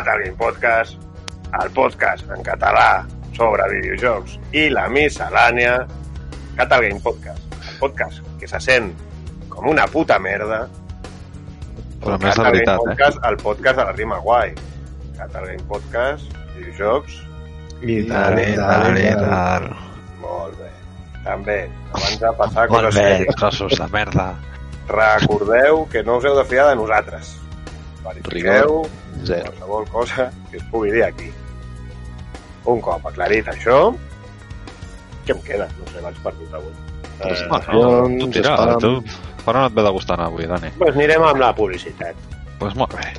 Catalin Podcast, el podcast en català sobre videojocs i la miscel·lània Catal Game Podcast, el podcast que se sent com una puta merda Però més de veritat, eh? Podcast, el podcast de la rima guai Catal Game Podcast, videojocs I Dale, dale, dale. molt bé també, abans de passar Molt coses bé, trossos de merda. recordeu que no us heu de fiar de nosaltres verifiqueu Zero. qualsevol cosa que es pugui dir aquí. Un cop aclarit això, què em queda? No sé, vaig perdut avui. Pues, Eh, Bueno, tu tira, tu. Per on et ve de gustar anar avui, Dani? doncs anirem amb la publicitat. Doncs pues molt bé.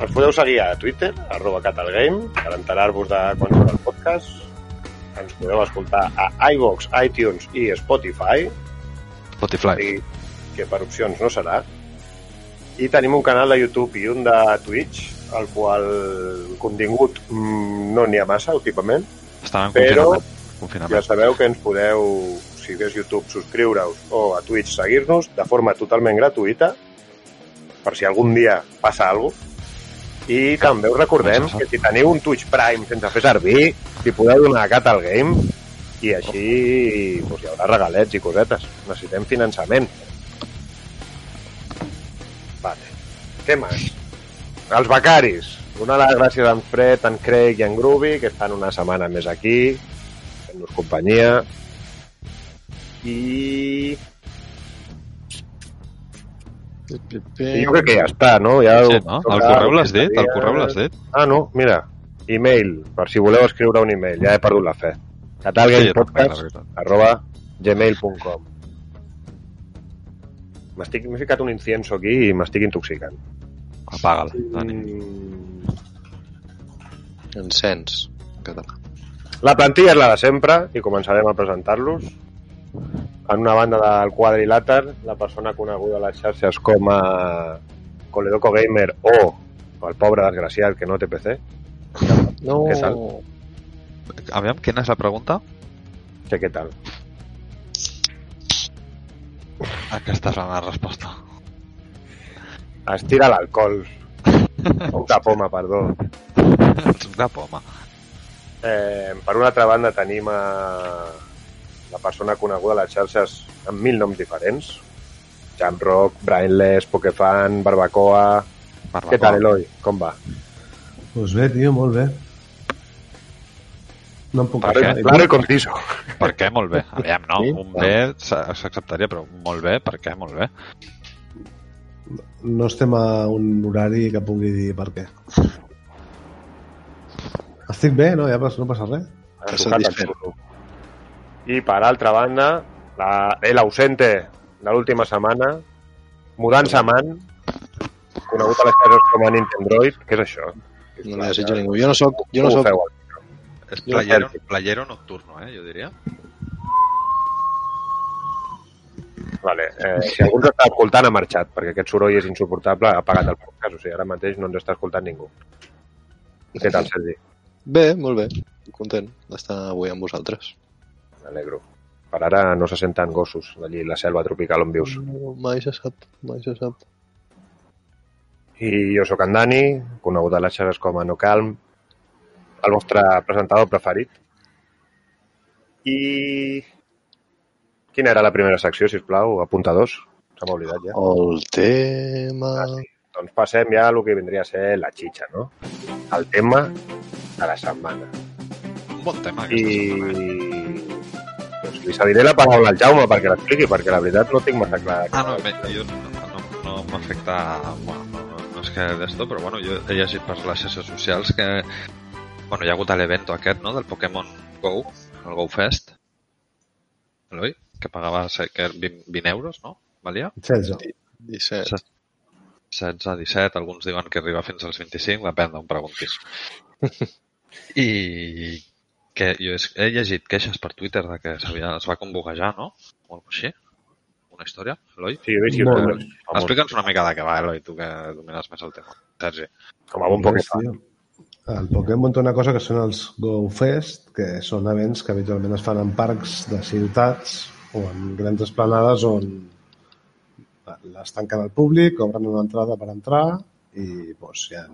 Ens podeu seguir a Twitter, arroba catalgame, per enterar-vos de quan surt el podcast. Ens podeu escoltar a iVox, iTunes i Spotify, Spotify. i que per opcions no serà. I tenim un canal de YouTube i un de Twitch, al qual el contingut mm, no n'hi ha massa últimament, Estan en però confinament. ja sabeu que ens podeu, si és YouTube, subscriure-us o a Twitch seguir-nos de forma totalment gratuïta, per si algun dia passa alguna cosa. I també us recordem que si teniu un Twitch Prime sense fer servir, si podeu donar a Cat al Game i així doncs, hi haurà regalets i cosetes. Necessitem finançament. Vale. Què més? Els becaris. Donar les gràcies a en Fred, en Craig i en Groovy, que estan una setmana més aquí, fent-nos companyia. I... I jo crec que ja està, no? Ja Sí, no? El correu l'has dit? El correu l'has dit? Ah, no, mira. E-mail, per si voleu escriure un e-mail. Ja he perdut la fe. catalgamepodcast Sí, arroba gmail.com M'he ficat un incienso aquí i m'estic intoxicant. Apaga'l, Dani. Mm, Encens. en Català. La plantilla és la de sempre i començarem a presentar-los. En una banda del quadrilàter, la persona coneguda a les xarxes com a Coledoco Gamer o el pobre desgraciat que no té PC. No. Què tal? Aviam, quina és la pregunta? Què, què tal? Aquesta és la meva resposta. Estira l'alcohol. Poca poma, perdó. Ets una poma. Eh, per una altra banda tenim a la persona coneguda a les xarxes amb mil noms diferents. Jamrock, Brainless, Pokefan, Barbacoa... Barbacoa. Què tal, Eloi? Com va? Pues bé, tio, molt bé. No em puc Claro, queixar. claro i conciso. Per què? Molt bé. Aviam, no. Sí? Un bé s'a- s'acceptaria, però molt bé. Per què? Molt bé. No estem a un horari que pugui dir per què. Estic bé, no? Ja no passa res. Satisfet? I per altra banda, la, el ausente de l'última setmana, Mudança Man, conegut a les xarxes com a Nintendroid. Què és això? No li desitjo ningú. Jo no soc, jo no soc, Jo playero, playero nocturno, eh, jo diria. Vale. Eh, si algú ens està escoltant, ha marxat, perquè aquest soroll és insuportable, ha apagat el podcast, o sigui, ara mateix no ens està escoltant ningú. Què tal, Sergi? bé, molt bé. Content d'estar avui amb vosaltres. M'alegro. Per ara no se senten gossos allí la selva tropical on vius. No, mai se sap, mai se sap. I jo sóc en Dani, conegut a les xarxes com a No Calm, el vostre presentador preferit. I... Quina era la primera secció, si us plau? Apuntadors. Se m'ha oblidat ja. El tema... Ah, sí. Doncs passem ja a el que vindria a ser la xitxa, no? El tema de la setmana. Un bon tema, aquesta I... setmana. Doncs li cediré la paraula al Jaume perquè l'expliqui, perquè la veritat no tinc massa clar. Ah, no, bé, jo no, no, no m'afecta... Bueno, no, no, no és que d'esto, però bueno, jo he llegit per les xarxes socials que bueno, hi ha hagut l'evento aquest, no?, del Pokémon Go, el Go Fest, Eloi, que pagava que 20, 20 euros, no? Valia? 16. 17. 16, 17, alguns diuen que arriba fins als 25, depèn d'on preguntis. I que jo he, llegit queixes per Twitter de que es va convoquejar, no? O alguna cosa així. Una història, Eloi? Sí, jo youtubers famosos, Explica'ns una mica de què va, Eloi, tu que domines més el tema. Sergi. com a bon Pokémon. El Pokémon té una cosa que són els Go Fest, que són events que habitualment es fan en parcs de ciutats o en grans esplanades on les tanquen al públic, cobren una entrada per entrar i doncs, hi ha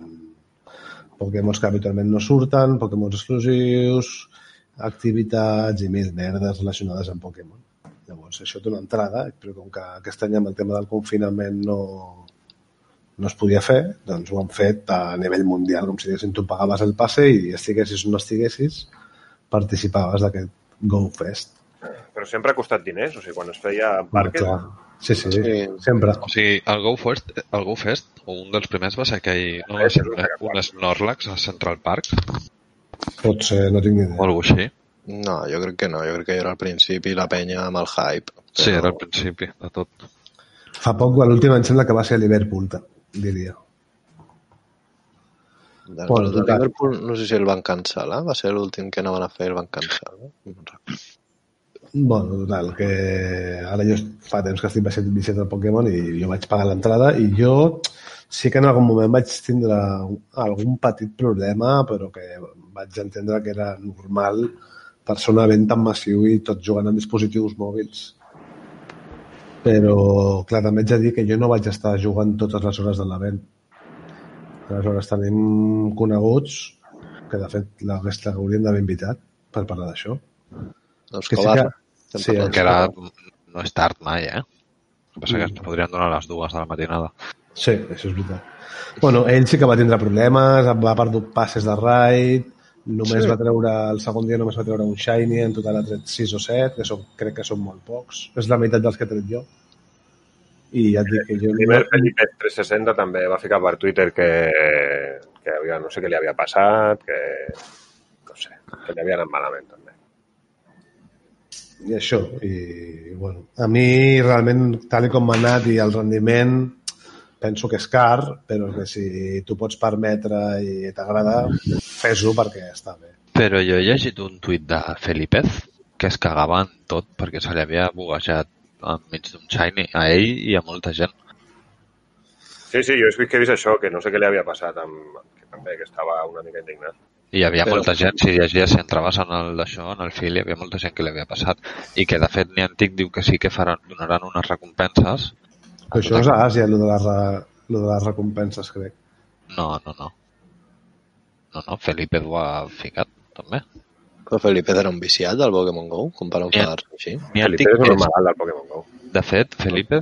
Pokémons que habitualment no surten, Pokémons exclusius, activitats i mil merdes relacionades amb Pokémon. Llavors, això té una entrada, però com que aquest any amb el tema del confinament no, no es podia fer, doncs ho han fet a nivell mundial, com si diguéssim, tu pagaves el passe i estiguessis o no estiguessis, participaves d'aquest Go Fest. Però sempre ha costat diners, o sigui, quan es feia en parques... Clar. Sí, sí, sí, Sí. sempre. O sigui, el Go Fest, el Go Fest, un dels primers va ser aquell, no, va ser un Snorlax a Central Park Pot ser, no tinc ni o idea. alguna així. No, jo crec que no. Jo crec que era al principi la penya amb el hype. Sí, era al principi de tot. Fa poc, l'últim em sembla que va ser a Liverpool, ta- diria. Del, Bueno, de total. Liverpool no sé si el van cancel·lar, va ser l'últim que anaven a fer el van cancel·lar. No me'n recordo. Bueno, total, que ara jo fa temps que estic baixant viciat al Pokémon i jo vaig pagar l'entrada i jo sí que en algun moment vaig tindre algun petit problema, però que vaig entendre que era normal per ser un event tan massiu i tot jugant amb dispositius mòbils. Però, clar, també haig de dir que jo no vaig estar jugant totes les hores de l'event. Aleshores, tenim coneguts que, de fet, la resta haurien d'haver invitat per parlar d'això. Doncs Que sí que- sí. Que era, no és tard mai, eh? El que passa que es podrien donar les dues de la matinada. Sí, això és veritat. Bueno, ell sí que va tindre problemes, va perdut passes de raid, només Sí. va treure, el segon dia només va treure un shiny, en total ha tret 6 o 7, que són, crec que són molt pocs. És la meitat dels que he tret jo. I ja et dic que jo... El primer Felipe 360 també va ficar per Twitter que, que havia, no sé què li havia passat, que no sé, que li havia anat malament també. I això, i bueno, a mi realment, tal com m'ha anat i el rendiment, penso que és car, però que si tu pots permetre i t'agrada, fes-ho perquè està bé. Però jo he llegit un tuit de Felipez que es cagava en tot perquè se li havia buguejat enmig d'un shiny a ell i a molta gent. Sí, sí, jo he vist que he vist això, que no sé què li havia passat, amb, que també que estava una mica indignat. I hi havia Però- molta gent, si llegies, si entraves en el d'això, en el fil, hi havia molta gent que li havia passat. I que, de fet, Niantic diu que sí que faran, donaran unes recompenses. Però això és a Àsia, el de, les, lo de les recompenses, crec. No, no, no. No, no, Felipe ho ha ficat, també. Però Felipe era un viciat del Pokémon GO, com per enfadar-se així. Felipe és un és, normal del Pokémon GO. de fet, Felipe,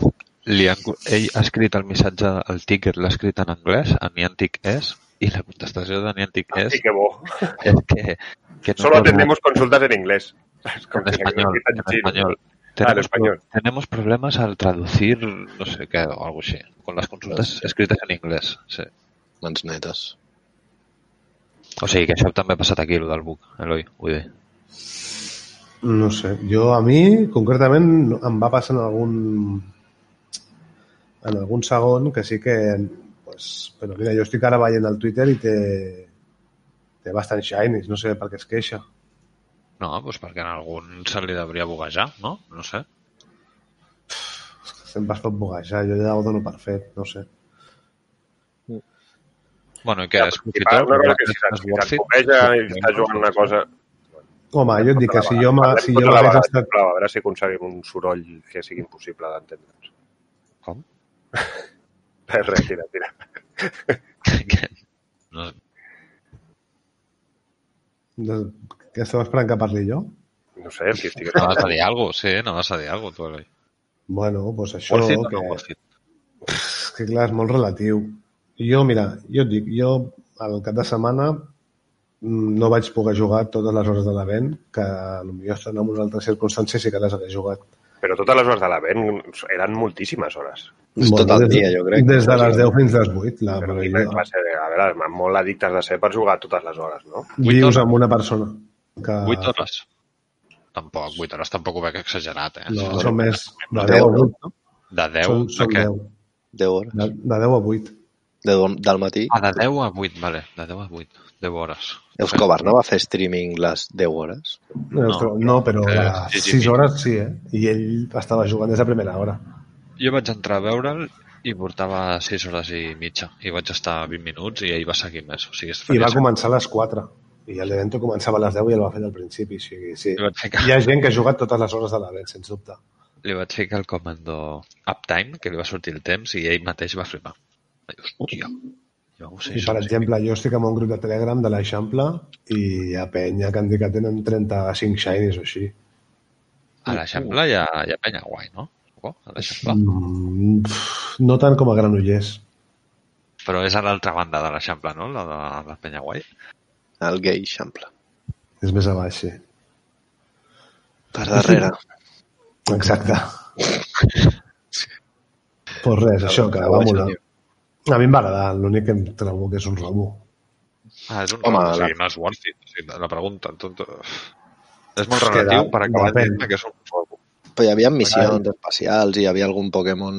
li han, ell ha escrit el missatge, el ticket l'ha escrit en anglès, a Niantic és, i la contestació de Niantic és, Sí, que bo. es que, que Solo nos- atendemos consultas en inglés. Es en español, en español. Ah, en Tenemos, español. tenemos problemas al traducir, no sé qué, o algo así, con las consultas escritas en inglés. Sí. Mans netes. O sigui que això també ha passat aquí, el del bug, Eloi, vull dir. No sé, jo a mi, concretament, em va passar en algun en algun segon que sí que pues, però mira, jo estic ara veient el Twitter i té té bastant shinies, no sé per què es queixa. No, doncs perquè en algun se li hauria buguejar, no? No sé. Sempre es pot buguejar, jo ja ho dono per fet, no sé. Bueno, i què? És per una cosa que si si i estàs jugant una cosa... Home, jo et dic que si jo, m'ha- si jo tota la m'hagués estat... A veure si aconseguim un soroll que sigui impossible d'entendre'ns. Com? Res, res, tira, tira. Que- no, Que estava esperant que parli jo? No sé, el que estigui... no vas a dir alguna cosa, sí, no vas a dir alguna cosa, tu, Eloi. Bueno, doncs això... It o que... no que clar, és molt relatiu. Jo, mira, jo et dic, jo al cap de setmana mm, no vaig poder jugar totes les hores de l'event, que potser estan en unes altres circumstàncies i que les hagués jugat. Però totes les hores de l'event eren moltíssimes hores. És tot el des, dia, jo crec. Des de les 10 fins a les 8. La, Però classe de... A veure, molt addictes de ser per jugar totes les hores, no? vius amb una persona. Que, 8 hores? Tampoc, 8 hores tampoc ho veig exagerat, eh? No, són més de Deu, 10 a 8. No? De 10 Són, a són què? 10. 10 hores. De, de 10 a 8. De, del matí. Ah, de 10 a 8, vale. De 10 a 8. 10 hores. Escobar no va fer streaming les 10 hores? No, no però eh, sí, 6 sí. hores sí, eh? I ell estava jugant des de primera hora. Jo vaig entrar a veure'l i portava 6 hores i mitja. I vaig estar 20 minuts i ell va seguir més. O sigui, I va començar a les 4. I l'event començava a les 10 i el va fer del principi. O sigui, sí. Ficar... Hi ha gent que ha jugat totes les hores de l'event, sens dubte. li vaig ficar el comando uptime, que li va sortir el temps, i ell mateix va flipar. Dir, hòstia, jo ho sé, I, per exemple, jo estic en un grup de Telegram de l'Eixample i hi ha penya que han dit que tenen 35 shinies o així. a l'Eixample hi ha, hi ha penya guai, no? A l'Eixample. Mm, no tant com a Granollers. Però és a l'altra banda de l'Eixample, no? La de la penya guai. El gay xample. És més a baix, sí. Per darrere. Exacte. pues res, això, que va molar. A mi em va agradar, l'únic que em trobo que és un robo. Ah, és un Home, Home, o la- sigui, no és worth it. O sigui, la pregunta, tot... És molt És que relatiu per acabar dient que és un robo. Però hi havia missions espacials i hi havia algun Pokémon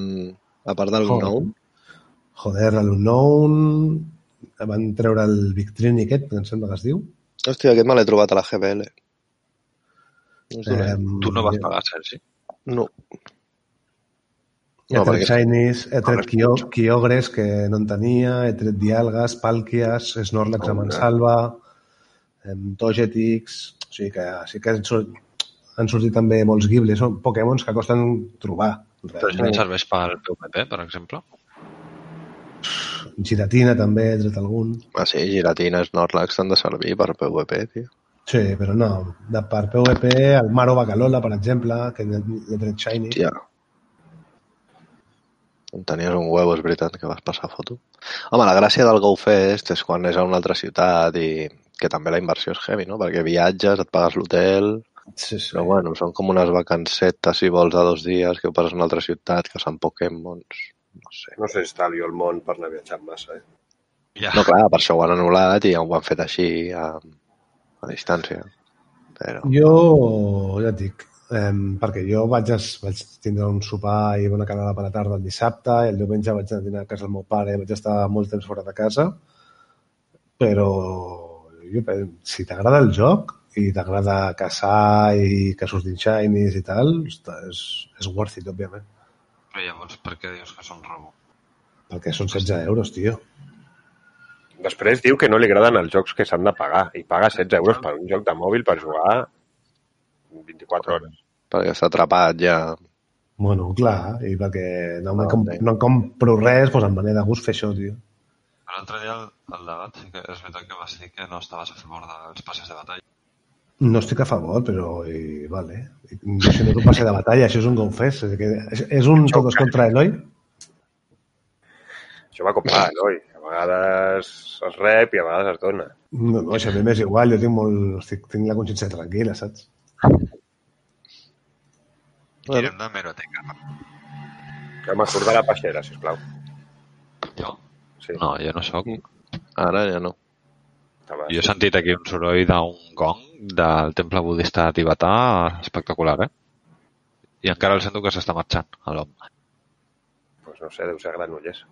a part Joder. nou. Joder, l'Unknown... Van treure el Victrini aquest, em sembla que es diu. Hòstia, aquest me l'he trobat a la GBL. No. Em, Tu no vas pagar, Sergi? No. He No, tret perquè- Shinies, he tret Kyo- Kyogres, que no en tenia, he tret Dialgas, Palkias, Snorlax a Mansalva, em, Togetix... O sigui que sí que han, sort, han sortit també molts Ghibli. Són Pokémons que costen trobar. Però això no serveix pel PvP, per exemple? Giratina també, he tret algun. Ah, sí, Giratina, Snorlax t'han de servir per PvP, tio. Sí, però no. De, per PvP, el Maro Bacalola, per exemple, que he tret Shiny. Hòstia. En tenies un huevo, és veritat, que vas passar foto. Home, la gràcia del GoFest és quan és a una altra ciutat i que també la inversió és heavy, no? Perquè viatges, et pagues l'hotel... Sí, sí. Però bueno, són com unes vacancetes, si vols, de dos dies, que ho passes a una altra ciutat, que són Pokémons... No sé. No sé si està el món per anar viatjant massa, eh? Ja. No, clar, per això ho han anul·lat i ja ho han fet així a, a distància. Però... Jo, ja et dic, eh, perquè jo vaig, vaig tindre un sopar i una canada per la tarda el dissabte i el diumenge vaig anar a dinar a casa del meu pare i vaig estar molt temps fora de casa però jo, pen- si t'agrada el joc i t'agrada caçar i que surtin shinies i tal, és, és worth it, òbviament. Però llavors, per què dius que són robo? Perquè són 16 euros, tio. Després diu que no li agraden els jocs que s'han de pagar i paga 16 euros per un joc de mòbil per jugar 24 hores. Perquè està atrapat ja. Bueno, clar, i perquè no, Ah, ah, com, no em compro res, doncs em venia de gust fer això, tio. L'altre dia el, el debat sí que és veritat que vas dir que no estaves a favor dels passes de batalla. No estic a favor, però i, vale. I, si no és un passe de batalla, això és un GoFest. És, que és, és un todos contra Eloi? Això va com va, Eloi. A vegades es rep i a vegades es dona. No, no, això a mi m'és igual, jo tinc, molt, estic, tinc la consciència tranquil·la, saps? Tirem de meroteca. Que m'acord de la peixera, sisplau. Jo? Sí, No, jo no sóc. Ara ja no. estava... Jo he sentit aquí un soroll d'un gong del temple budista tibetà espectacular, eh? I encara el sento que s'està marxant, a l'home. Pues no sé, deu ser Granollers.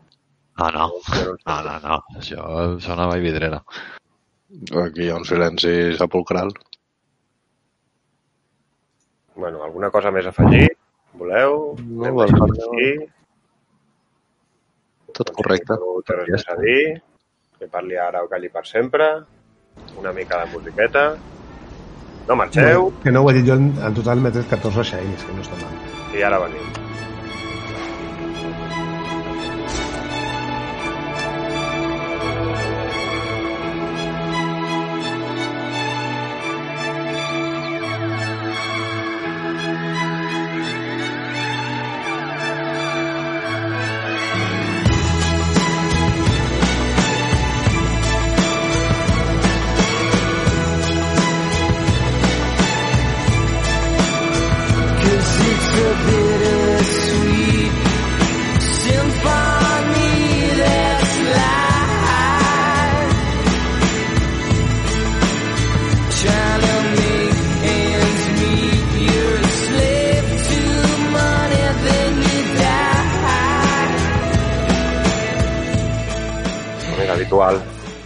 No, no, Jo no no, no, no. Això sona a Vallvidrera. Aquí hi ha un silenci sepulcral. Bueno, alguna cosa més a afegir? Voleu? No, Anem deixant no. aquí. Tot correcte. No té res més a dir. Que parli ara o calli per sempre. Una mica de musiqueta. No marxeu. Que no ho he dit jo, en, total m'he tret 14 shinies, que no està mal. I ara venim. Habitual,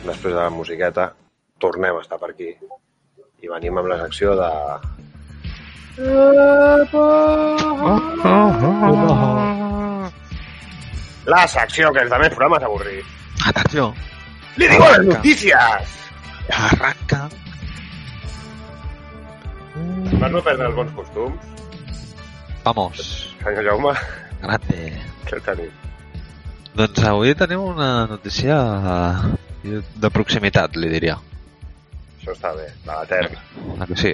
després de la musiqueta, tornem a estar per aquí. I venim amb la secció de... La secció que els altres programes avorrits. Atenció! ¡Le digo las noticias! Arranca! Per no perdre els bons costums, Vamos. Senyor Jaume, Grande. què tenim? Doncs avui tenim una notícia eh, de proximitat, li diria. Això està bé, de la Terra. Ah, que sí?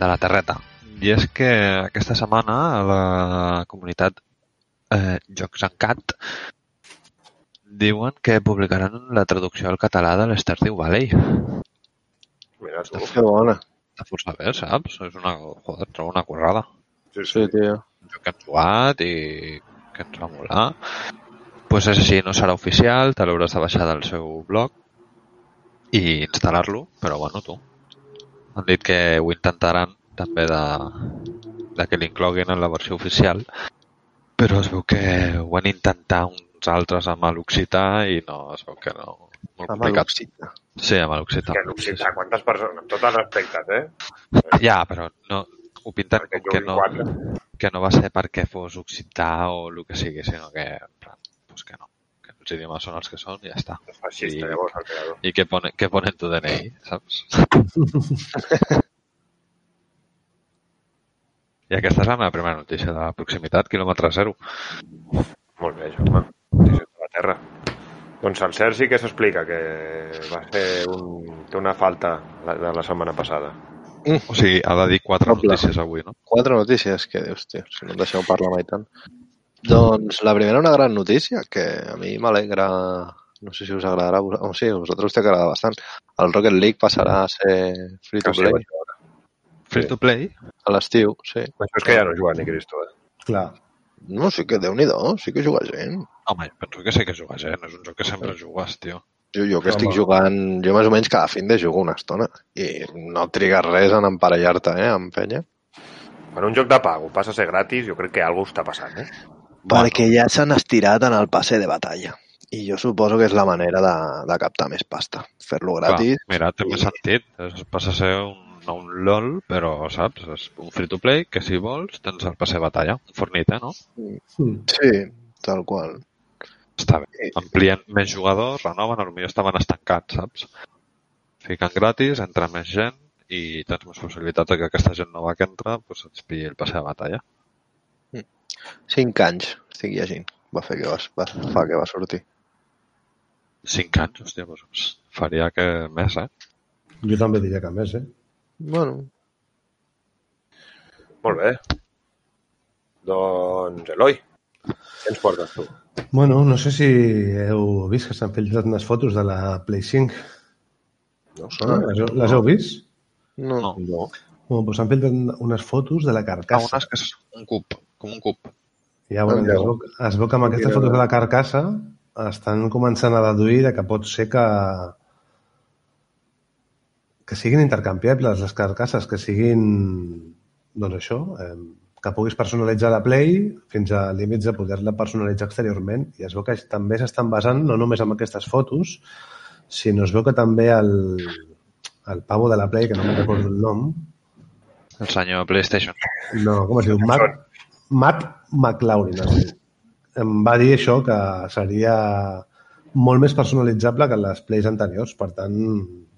De la terreta. I és que aquesta setmana a la comunitat eh, Jocs en Cat diuen que publicaran la traducció al català de l'Stardew Valley. Mira tu. Que bona. Està força bé, saps? És una, joder, trobo una currada. Sí, sí. Sí, tio. Un joc que hem jugat i que ens va molar. Pues és així, no serà oficial, te l'hauràs de baixar del seu blog i instal·lar-lo, però bueno, tu. Han dit que ho intentaran també de, de que l'incloguin en la versió oficial, però es veu que ho van intentar uns altres amb l'occità i no, es veu que no. Molt Amb complicat. l'occità. Sí, amb l'occità. Que l'occità, quantes persones? Amb respectes, eh? Ja, però no, ho pinten Perquè com que no, quatre. que no va ser perquè fos occità o el que sigui, sinó que, plan, pues que no. Que els idiomes són els que són i ja està. És feixista, I- llavors, el creador. I què pone, què pone en tu DNI, saps? I aquesta és la meva primera notícia de proximitat, quilòmetre zero. Molt bé, Jaume. Notícies de la Terra. Doncs el Sergi que s'explica que va ser un... té una falta de la setmana passada. O sigui, ha de dir quatre Doble. notícies avui, no? Quatre notícies, que dius, tio, si no em deixeu parlar mai tant. Doncs la primera una gran notícia, que a mi m'alegra, no sé si us agradarà, o sí, a vosaltres us té agradar bastant. El Rocket League passarà a ser free to Ah, sí, play vaig veure. Free to play? a l'estiu, sí. Això és que ja no juga ni Cristo, eh? Clar. No, sí que déu nhi sí que juga gent. Home, penso que sí que jugues, eh? No és un joc que sempre jugues, tio. Jo, jo que Home. estic jugant, jo més o menys cada fin de jugo una estona i no trigues res en emparellar-te, eh, amb penya. Quan un joc de pago passa a ser gratis, jo crec que alguna està passant, eh? Perquè ja s'han estirat en el passe de batalla. I jo suposo que és la manera de, de captar més pasta. Fer-lo gratis. Clar, mira, té més sentit. Es passa a ser un, no un LOL, però, saps? És un free to play que si vols tens el passe de batalla. Un fornit, eh, no? Mm. Sí, tal qual. Està bé. Sí. Amplien més jugadors, renoven, potser estaven estancats, saps? Fiquen gratis, entra més gent i tens més possibilitat de que aquesta gent nova que entra pues, et pilli el passe de batalla. Cinc anys, estic llegint. Va fer que va, va, fa que va sortir. Cinc anys, hòstia, doncs faria que més, eh? Jo també diria que més, eh? Bueno, Molt bé. Doncs, Eloi, què ens portes tu? Bueno, no sé si heu vist que s'han filtrat unes fotos de la Play 5. No Ah, les, heu- les heu vist? no. No. No. Bueno, doncs s'han filtrat unes fotos de la Ah, carcassa. unes que és un cub, com un cub. Ja, bueno, Ah, es, veu, es veu que amb aquestes fotos de la carcassa estan començant a deduir de que pot ser que que siguin intercanviables les carcasses, que siguin doncs això, eh, que puguis personalitzar la Play fins a límits de poder-la personalitzar exteriorment i es veu que també s'estan basant no només en aquestes fotos sinó es veu que també el, el pavo de la Play, que no me'n recordo el nom El senyor PlayStation. no, com es diu? Matt, Matt McLaurin. Es diu. Em va dir això, que seria molt més personalitzable que les plays anteriors. Per tant,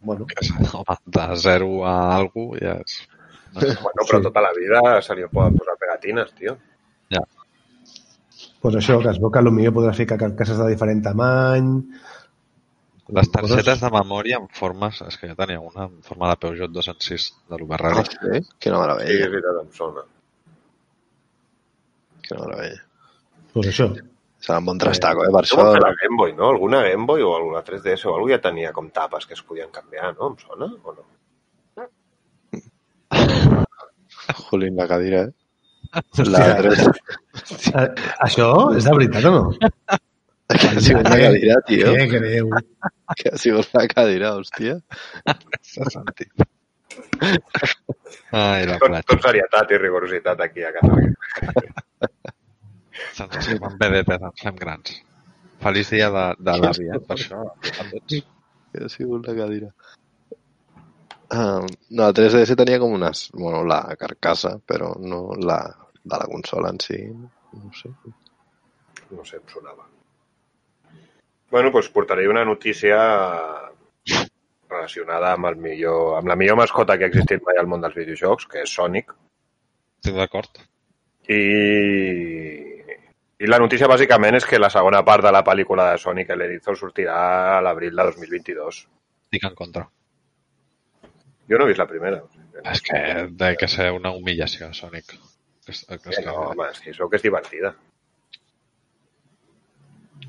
bueno, Home, de 0 a algú ja és... Bueno, però Sí. tota la vida se li poden posar pegatines, tio. doncs això, que es veu que potser podràs ficar carcasses de diferent tamany... Les targetes de memòria en formes... És que ja tenia una en forma de Peugeot 206 de Ah, l'Uberrari. sí? Quina Sí, meravella, és veritat, em sona. Quina meravella. Doncs això. Serà un bon trastaco, eh? Per Això fer la Game Boy, no? Alguna Game Boy o alguna 3DS o alguna ja tenia com tapes que es podien canviar, no? Em sona o no? Jolín, la cadira, eh? La dreta. Eh, Això és de veritat o no? Que ha sigut la cadira, tio. Què greu. Que ha sigut la cadira, hòstia. S'ha sentit. Ai, la Tot, platja. tot serietat i rigorositat aquí a Catalunya. Se'ns escapen vedetes, ens fem grans. Feliç dia de, de l'àvia, per això. a tots. Que ha sigut la cadira. Um, no, el 3DS tenia com unes... Bueno, la carcassa, però no la de la consola en si. No sé. No sé, em sonava. Bueno, doncs portaré una notícia relacionada amb, el millor, amb la millor mascota que ha existit mai al món dels videojocs, que és Sonic. Estic d'acord. I, I la notícia bàsicament és que la segona part de la pel·lícula de Sonic Erizo sortirà a l'abril de 2022. Estic en contra. Jo no he vist la primera. o sigui que no És que té que ser una humillació, Sonic. És- és que, no, home, és que això que és divertida.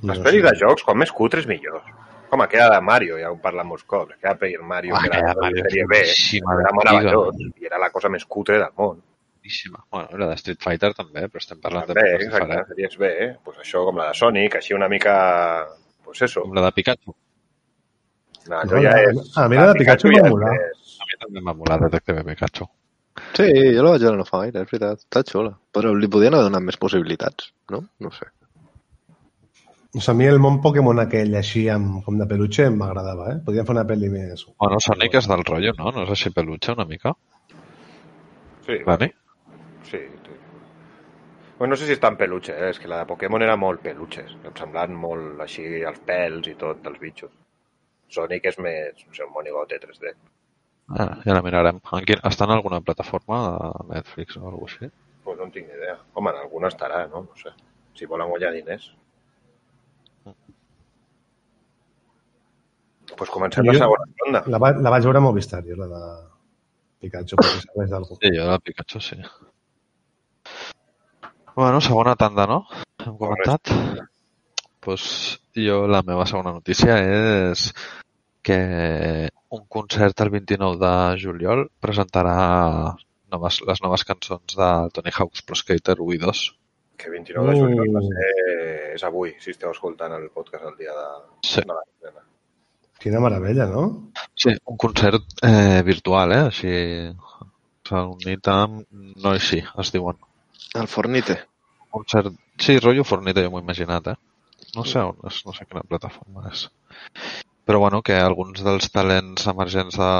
No Les pel·lis de jocs, quan més cutres, millor. Com aquella de Mario, ja ho parla molts cops. Aquella de Mario, Ah, que era de Mario sèrie B, era de meravellós, Tiga. i era la cosa més cutre del món. Boníssima. Bueno, la de Street Fighter també, però estem parlant També, de coses exacte, diferents. sèries B, eh? pues això com la de Sonic, així una mica... Pues eso. Com la de Pikachu. No, No, ja és... a mi la de Pikachu ja m'ha molat. més- A mi també m'ha molat Detective Pikachu. Sí, jo la vaig veure no fa gaire, és veritat. Està xula. Però li podien haver donat més possibilitats, no? No sé. O sigui, a mi el món Pokémon aquell així amb, com de peluche m'agradava, eh? Podríem fer una pel·li més... Bueno, Sonic és del rotllo, no? No és així peluche una mica? Sí, Dani? Bueno, no sé si és tan peluche, eh? és que la de Pokémon era molt peluches. Em semblaven molt així els pèls i tot dels bitxos. Sonic és més, no sé, un monigote 3D. Ah, ja la mirarem. En quin... Està en alguna plataforma de Netflix o alguna cosa així? Pues no en tinc ni idea. Home, en alguna estarà, no? No sé. Si volen guanyar diners. Pues comencem la Jo- segona ronda. La, va, la vaig veure a Movistar, jo, la de Pikachu, perquè serveix d'algú. Sí, jo de Pikachu sí. Bueno, segona tanda, no? Hem comentat. pues jo la meva segona notícia és que un concert el 29 de juliol presentarà noves, les noves cançons de Tony Hawk's Pro Skater 1 i 2. Que 29 de juliol Mm. ser... És avui, si esteu escoltant el podcast el dia de... Sí. de l'estrena. Quina meravella, no? Sí, un concert eh, virtual, eh? Així s'ha unit amb Noisy, es diuen. El Fornite. concert... Sí, rotllo Fornite, jo m'ho he imaginat, eh? No sé on és, no sé quina plataforma és. Però bueno, que alguns dels talents emergents de...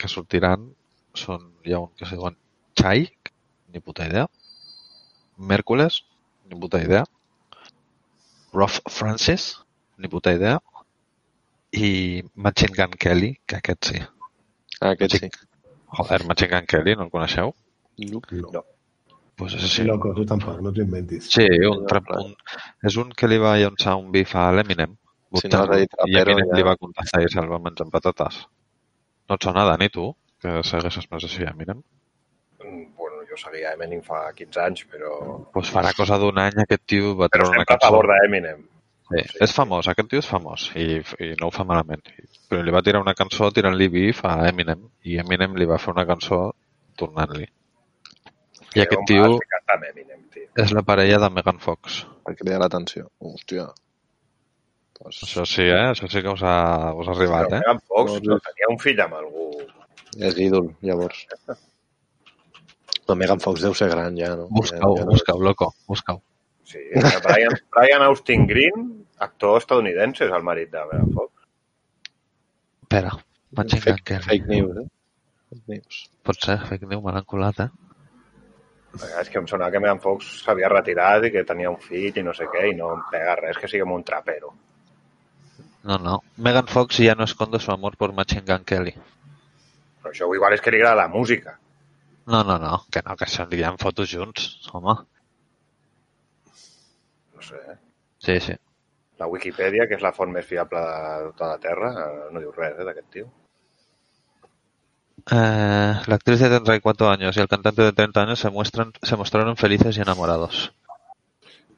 que sortiran són... Hi ha un que se diuen Chai, ni puta idea. Mèrcules, ni puta idea. Ruff Francis, ni puta idea. I Machine Gun Kelly, que aquest sí. Ah, aquest sí. Joder, Machine Gun Kelly, no el coneixeu? No. Pues és Sí. així. Loco, tu tampoc, no t'ho inventis. Sí, un, trap, un, és un que li va llançar un bif a l'Eminem. Si no has dit I Eminem ja- li va contestar i se'l va menjar amb patates. No et sona, Dani, tu? Que segueixes més així, Eminem? Bueno, jo seguia Eminem fa 15 anys, però... Doncs pues farà cosa d'un any aquest tio va Però treure una sempre a cançó. favor d'Eminem. Sí, és famós, aquest tio és famós i, i no ho fa malament. Però li va tirar una cançó tirant-li bif a Eminem i Eminem li va fer una cançó tornant-li. I aquest tio Eminem, tio? és la parella de Megan Fox. Per cridar l'atenció. Hòstia. Pues, Això sí, eh? Això sí que us ha, us ha arribat, Però eh? Megan Fox No, no, tenia un fill amb algú. és ídol, llavors. Però Megan Fox deu ser gran ja, no? Busca-ho, ja, busca-ho, loco, busca-ho. Sí, Brian, Brian Austin Green, actor estadounidense, és el marit de Megan Fox. Espera, vaig Fake, fake news, eh? Fake news. Pot ser, fake news, me l'han colat, eh? És que em sonava que Megan Fox s'havia retirat i que tenia un fill i no sé què, i no em pega res que sigui un trapero. No, no. Megan Fox ya no esconde su amor por Machine Gun Kelly. Però això igual és que li agrada la música. No, no, no, que no, que s'envien fotos junts, home. No sé, eh? Sí, sí. La Wikipedia, que és la font més fiable de tota la Terra, eh, no diu res eh, d'aquest tio. Eh, la actriz de 34 años y el cantante de 30 años se, muestran, se mostraron felices y enamorados.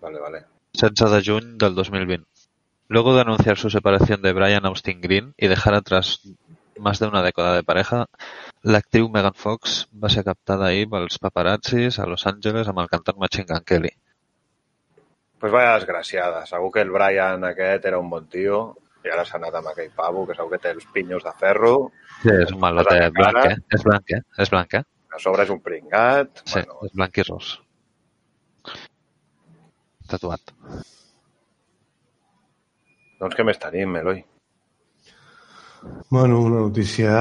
Vale, vale. 16 de juny del 2020. Luego de anunciar su separación de Brian Austin Green y dejar atrás más de una década de pareja, la actriu Megan Fox va ser captada ahir pels paparazzis a Los Angeles amb el cantant Machine Gun Kelly. Pues vaya desgraciada. Segur que el Brian aquest era un bon tio i ara s'ha anat amb aquell pavo que segur que té els pinyos de ferro, Sí, és un malote Cosa blanc, eh? És blanc, eh? És blanc, eh? a sobre és un pringat. Sí, Bueno, és blanc i ros. Tatuat. doncs què més tenim, Eloi? Bueno, una notícia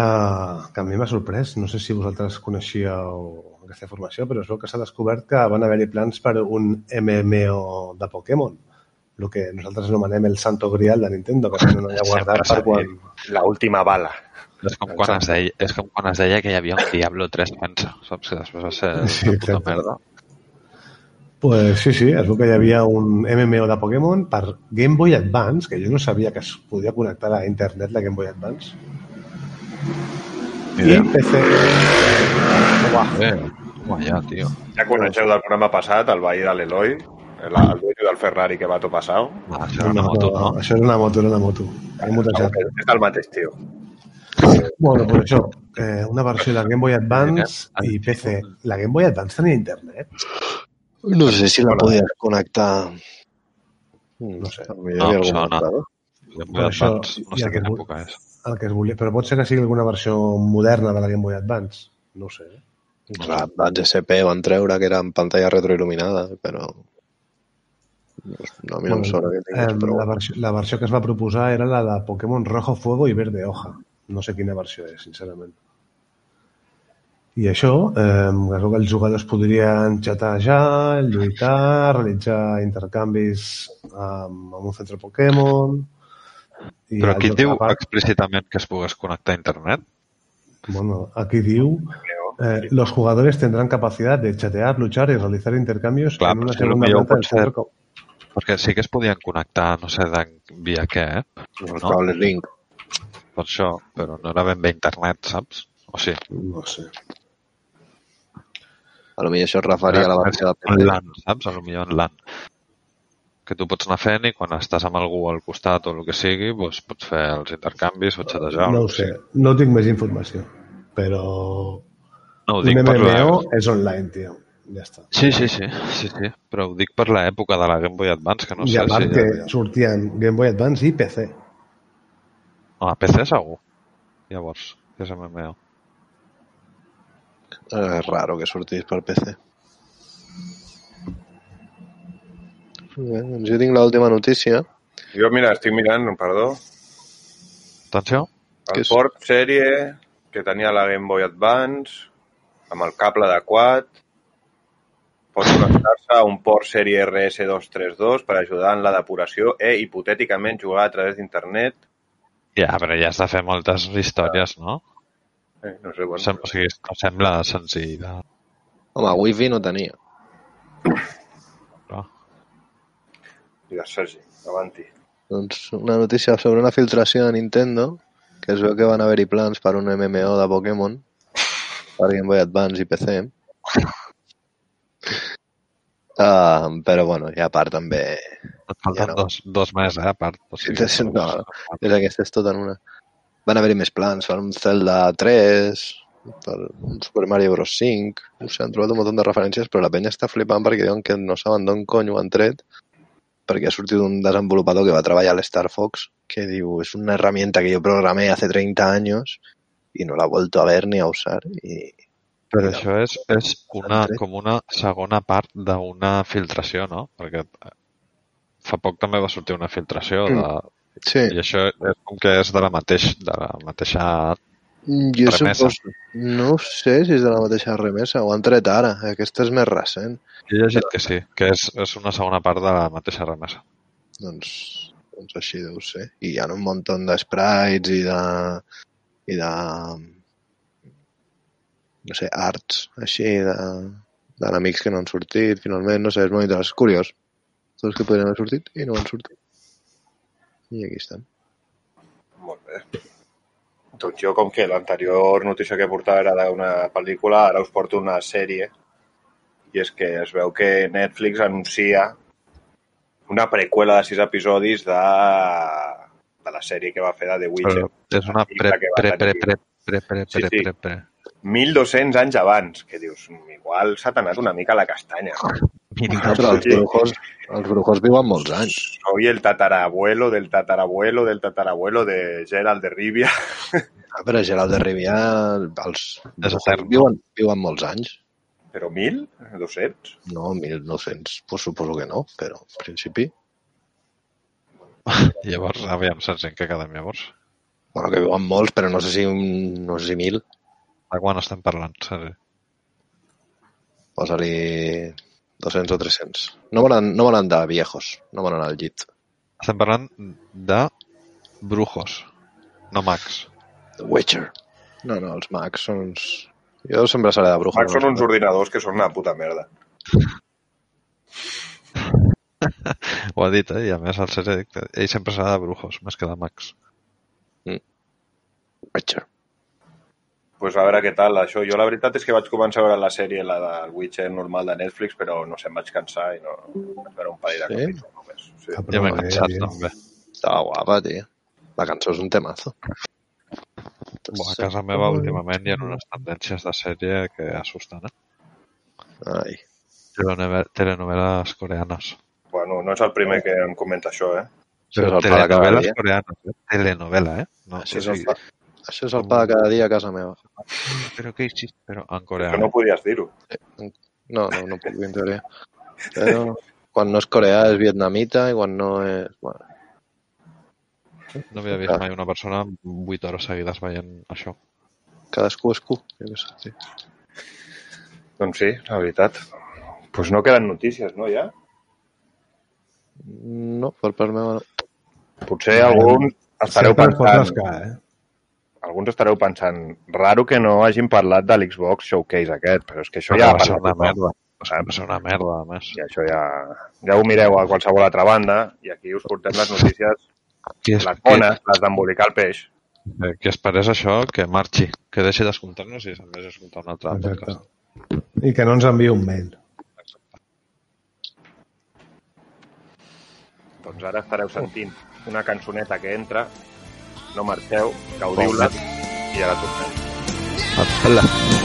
que a mi m'ha sorprès. No sé si vosaltres coneixíeu aquesta informació, però es veu que s'ha descobert que van haver-hi plans per un MMO de Pokémon. El que nosaltres anomenem el santo grial de Nintendo, que tenen allà guardat per quan... La última bala. És com, quan es deia, és com quan es deia que hi havia un Diablo 3 pensa, saps? Que després va ser Sí, una puta exacte. merda. Pues sí, sí, es veu que hi havia un MMO de Pokémon per Game Boy Advance, que jo no sabia que es podia connectar a internet la Game Boy Advance. I idea. PC... Uah, Eh, home, ja, tio. Ja coneixeu del programa passat, el veí de l'Eloi, el, el dueño del Ferrari que va tot passau. Va, això era una moto, no? Això és una moto, era una moto. Hem motejat. És el mateix tio. Bueno, pues això, eh, una versió de Game Boy Advance i PC. La Game Boy Advance tenia internet? No sé si la podies connectar... No sé. Potser hi No, sona. adaptador. Game Per Boy això, Advance, no sé quina que- època és. El que es volia, però pot ser que sigui alguna versió moderna de la Game Boy Advance. No ho sé. La Advance SP van treure que era en pantalla retroil·luminada, però... No, a mi no em sona que Eh, però... la, versió, la versió que es va proposar era la de Pokémon Rojo Fuego i Verde Hoja. No sé quina versió és, sincerament. I això, eh, es veu que els jugadors podrien xatejar, lluitar, realitzar intercanvis amb, amb un centre Pokémon... I Però aquí diu part- explícitament que es pogués connectar a internet? Bueno, aquí diu, eh, los jugadores tendrán capacidad de chatear, luchar y realizar intercambios Clar, en una segunda planta del centro. Perquè sí que es podien connectar, no sé de via què, eh? Els no? Link. Per això, però no era ben bé internet, saps? O sí. No sé. A lo millor això es referia a la versió de En. LAN, saps? A lo millor en LAN. Que tu pots anar fent i quan estàs amb algú al costat o el que sigui, doncs pots fer els intercanvis o xatejar. No ho el sé, no tinc més informació. Però No, ho un dic per MMO la... és online, tio. Ja està. Sí, sí, sí, sí, sí, però ho dic per l'època de la Game Boy Advance, que no I sé a part si... que sortien Game Boy Advance i PC. No, a PC segur. Llavors, que és MMO. Eh, És raro que sortís per PC. Bé, doncs jo tinc l'última notícia. Jo, mira, estic mirant, perdó, Atenció. El és? port sèrie que tenia la Game Boy Advance amb el cable adequat pot connectar-se a un port sèrie RS232 per ajudar en la depuració e, hipotèticament, jugar a través d'internet. Ja, però ja has de fer moltes històries, no? Eh, no sé, bueno, Sem o sigui, no sembla senzill. De... Home, wifi no tenia. Però... Digues, Sergi, avanti. Doncs una notícia sobre una filtració de Nintendo, que es veu que van haver-hi plans per un MMO de Pokémon per Game Boy Advance i PC. Uh, però bueno, i a part també Et falten Ja no. dos, dos més, eh, a part. O Sí, no, és aquesta és tota en una. Van haver-hi més plans, per un Zelda 3, per un Super Mario Bros 5, no sé, han trobat un munt de referències, però la penya està flipant perquè diuen que no saben d'on cony ho han tret, perquè ha sortit un desenvolupador que va treballar a l'Star Fox, que diu, és una herramienta que yo programé hace 30 años y no la he vuelto a ver ni a usar. Y, Però això és, és una, tret. com una segona part d'una filtració, no? Perquè eh, fa poc també va sortir una filtració de... sí, I això és com que és de la, mateix, de la mateixa... jo remesa. suposo, no sé si és de la mateixa remesa, ho han tret ara, aquesta és més recent. He llegit que sí, que és, és una segona part de la mateixa remesa. Doncs, doncs així deu ser. I hi ha un munt de sprites i de, i de no sé, arts així de, d'enemics que no han sortit finalment, no sé, és molt interessant, és curiós tots que podrien haver sortit i no han sortit i aquí estan Molt bé. Doncs jo, com que l'anterior notícia que portava era d'una pel·lícula, ara us porto una sèrie. I és que es veu que Netflix anuncia una preqüela de sis episodis de, de la sèrie que va fer de The Witcher. Però és una pre, que va pre, pre, tenir. pre, pre, pre, Sí, pre, sí. pre, pre. 1.200 anys abans, que dius, igual s'ha anat una mica a la castanya. Ah, però els brujos, els brujos viuen molts anys Soy el tatarabuelo del tatarabuelo del tatarabuelo de Gerald de Rivia. ah, però Gerald de Rivia els brujos no? viuen, viuen molts anys Però 1.200? no, 1900, pues suposo que no però en principi, Llavors, aviam, se'ns en què quedem llavors. bueno, que viuen molts però no sé si, no sé si mil De quan estem parlant, Sergi? Posa-li 200 o 300. No volen, no volen de viejos, no volen al llit. Estem parlant de brujos, no mags. The Witcher. No, no, els mags són uns... Jo sempre seré de brujos. Mac són uns ordinadors que són una puta merda. Ho ha dit, eh? I a més, el Cere, ell sempre serà de brujos, més que de mags. Witcher. Pues a veure què tal, això. Jo la veritat és que vaig començar a veure la sèrie, la del Witcher normal de Netflix, però no sé, em vaig cansar i no... Vaig veure un parell de Sí? capítols només. Sí. Ja però m'he cansat, també. Estava guapa, tio. La cançó és un temazo. Bo, a casa meva últimament hi ha unes tendències de sèrie que assusten, eh? Ai. Telenove- Telenoveles coreanes. Bueno, no és el primer que em comenta això, eh? Telenoveles dia. coreanes, eh? Telenovela, eh? No, el sigui, pa, això és el pa de cada dia a casa meva. Però què hi Però en Que coreà. no podies dir-ho. No, no, no puc dir en teoria. Però quan no és coreà és vietnamita i quan no és... Bueno, No havia vist mai una persona 8 hores seguides veient això. cadascú és cu. Jo què sé, tio. Doncs sí, la veritat. Doncs pues no queden notícies, no, ja? No, per part meva no. Potser alguns estareu Sempre pensant... rascar, eh? Alguns estareu pensant, raro que no hagin parlat de l'Xbox Showcase aquest, però és que això ja ha va ser una merda. Va ser una merda, a més. I això ja, ja ho mireu a qualsevol altra banda i aquí us portem les notícies, Qui, es, les bones, les d'embolicar el peix. qui, qui esperés això, que marxi. Que deixi d'escoltar-nos i se'n vagi a escoltar un altre Exacte. podcast. I que no ens enviï un mail. Doncs ara estareu sentint una cançoneta que entra, no marxeu, gaudiu-la i ara tornem. Hola.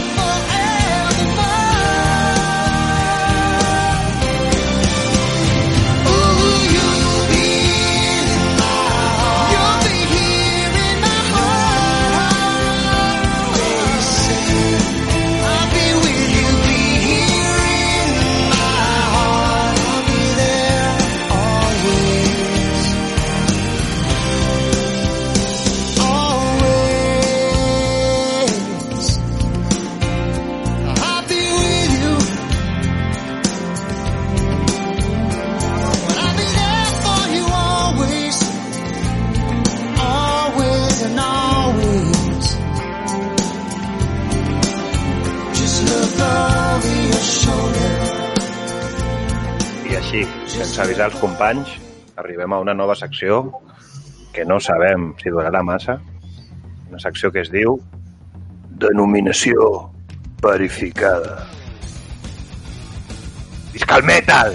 Companys, arribem a una nova secció que no sabem si durarà massa. Una secció que es diu Denominació verificada. Visca el metal!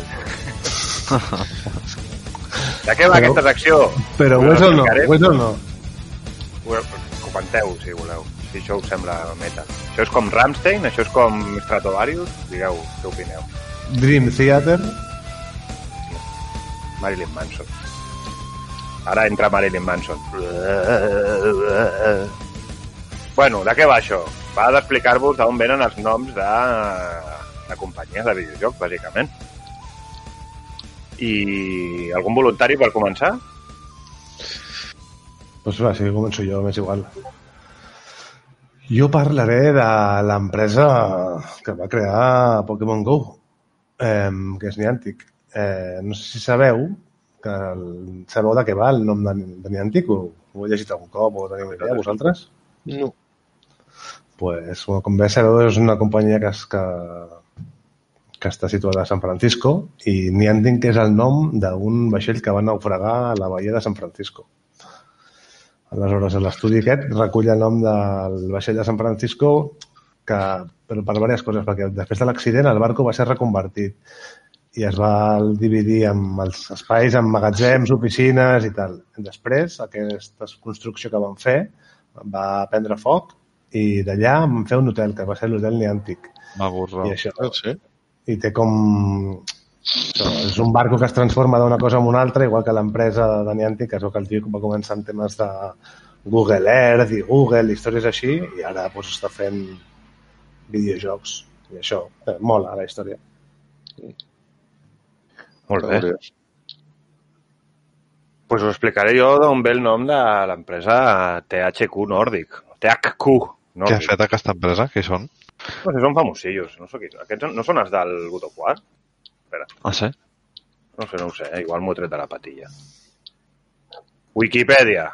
De què va Però- aquesta secció? Però ho és o no? Ho és o no? Comenteu, si voleu, si això us sembla metal. Això és com Rammstein? Això és com Stratovarius? Digueu, què opineu? Dream Theater. Marilyn Manson. Ara entra Marilyn Manson. Bueno, de què va això? Va d'explicar-vos d'on venen els noms de, de companyies de videojocs, bàsicament. I algun voluntari per començar? Doncs va, sí, començo jo, m'és igual. Jo parlaré de l'empresa que va crear Pokémon GO, eh, que és Niantic. Eh, no sé si sabeu que el, sabeu de què va el nom de, de Niantic o ho heu llegit algun cop o teniu una idea vosaltres? No. Pues, bueno, com bé sabeu, és una companyia que, es, que, que està situada a San Francisco i Niantic és el nom d'un vaixell que va naufragar a la bahia de San Francisco. Aleshores, l'estudi aquest recull el nom del vaixell de San Francisco que, però per diverses coses, perquè després de l'accident el barco va ser reconvertit i es va dividir amb els espais en magatzems, oficines i tal. Després, aquesta construcció que van fer va prendre foc i d'allà van fer un hotel, que va ser l'hotel Niantic. M'avorro. I això, Ah, sí? i té com... Això, és un barco que es transforma d'una cosa en una altra, igual que l'empresa de Niantic, que veu que el tio va començar amb temes de Google Earth i Google, històries així, i ara doncs, està fent videojocs. I això, eh, mola la història. Molt bé. Curiós. Pues us explicaré jo d'on ve el nom de l'empresa THQ Nordic. THQ Què ha Nordic. fet aquesta empresa? Qui són? No sé, són famosillos. No sé qui són. Aquests no són els del God of War? Espera, Ah, sí? no sé, no ho sé. eh? Igual m'ho he tret de la patilla. Wikipedia.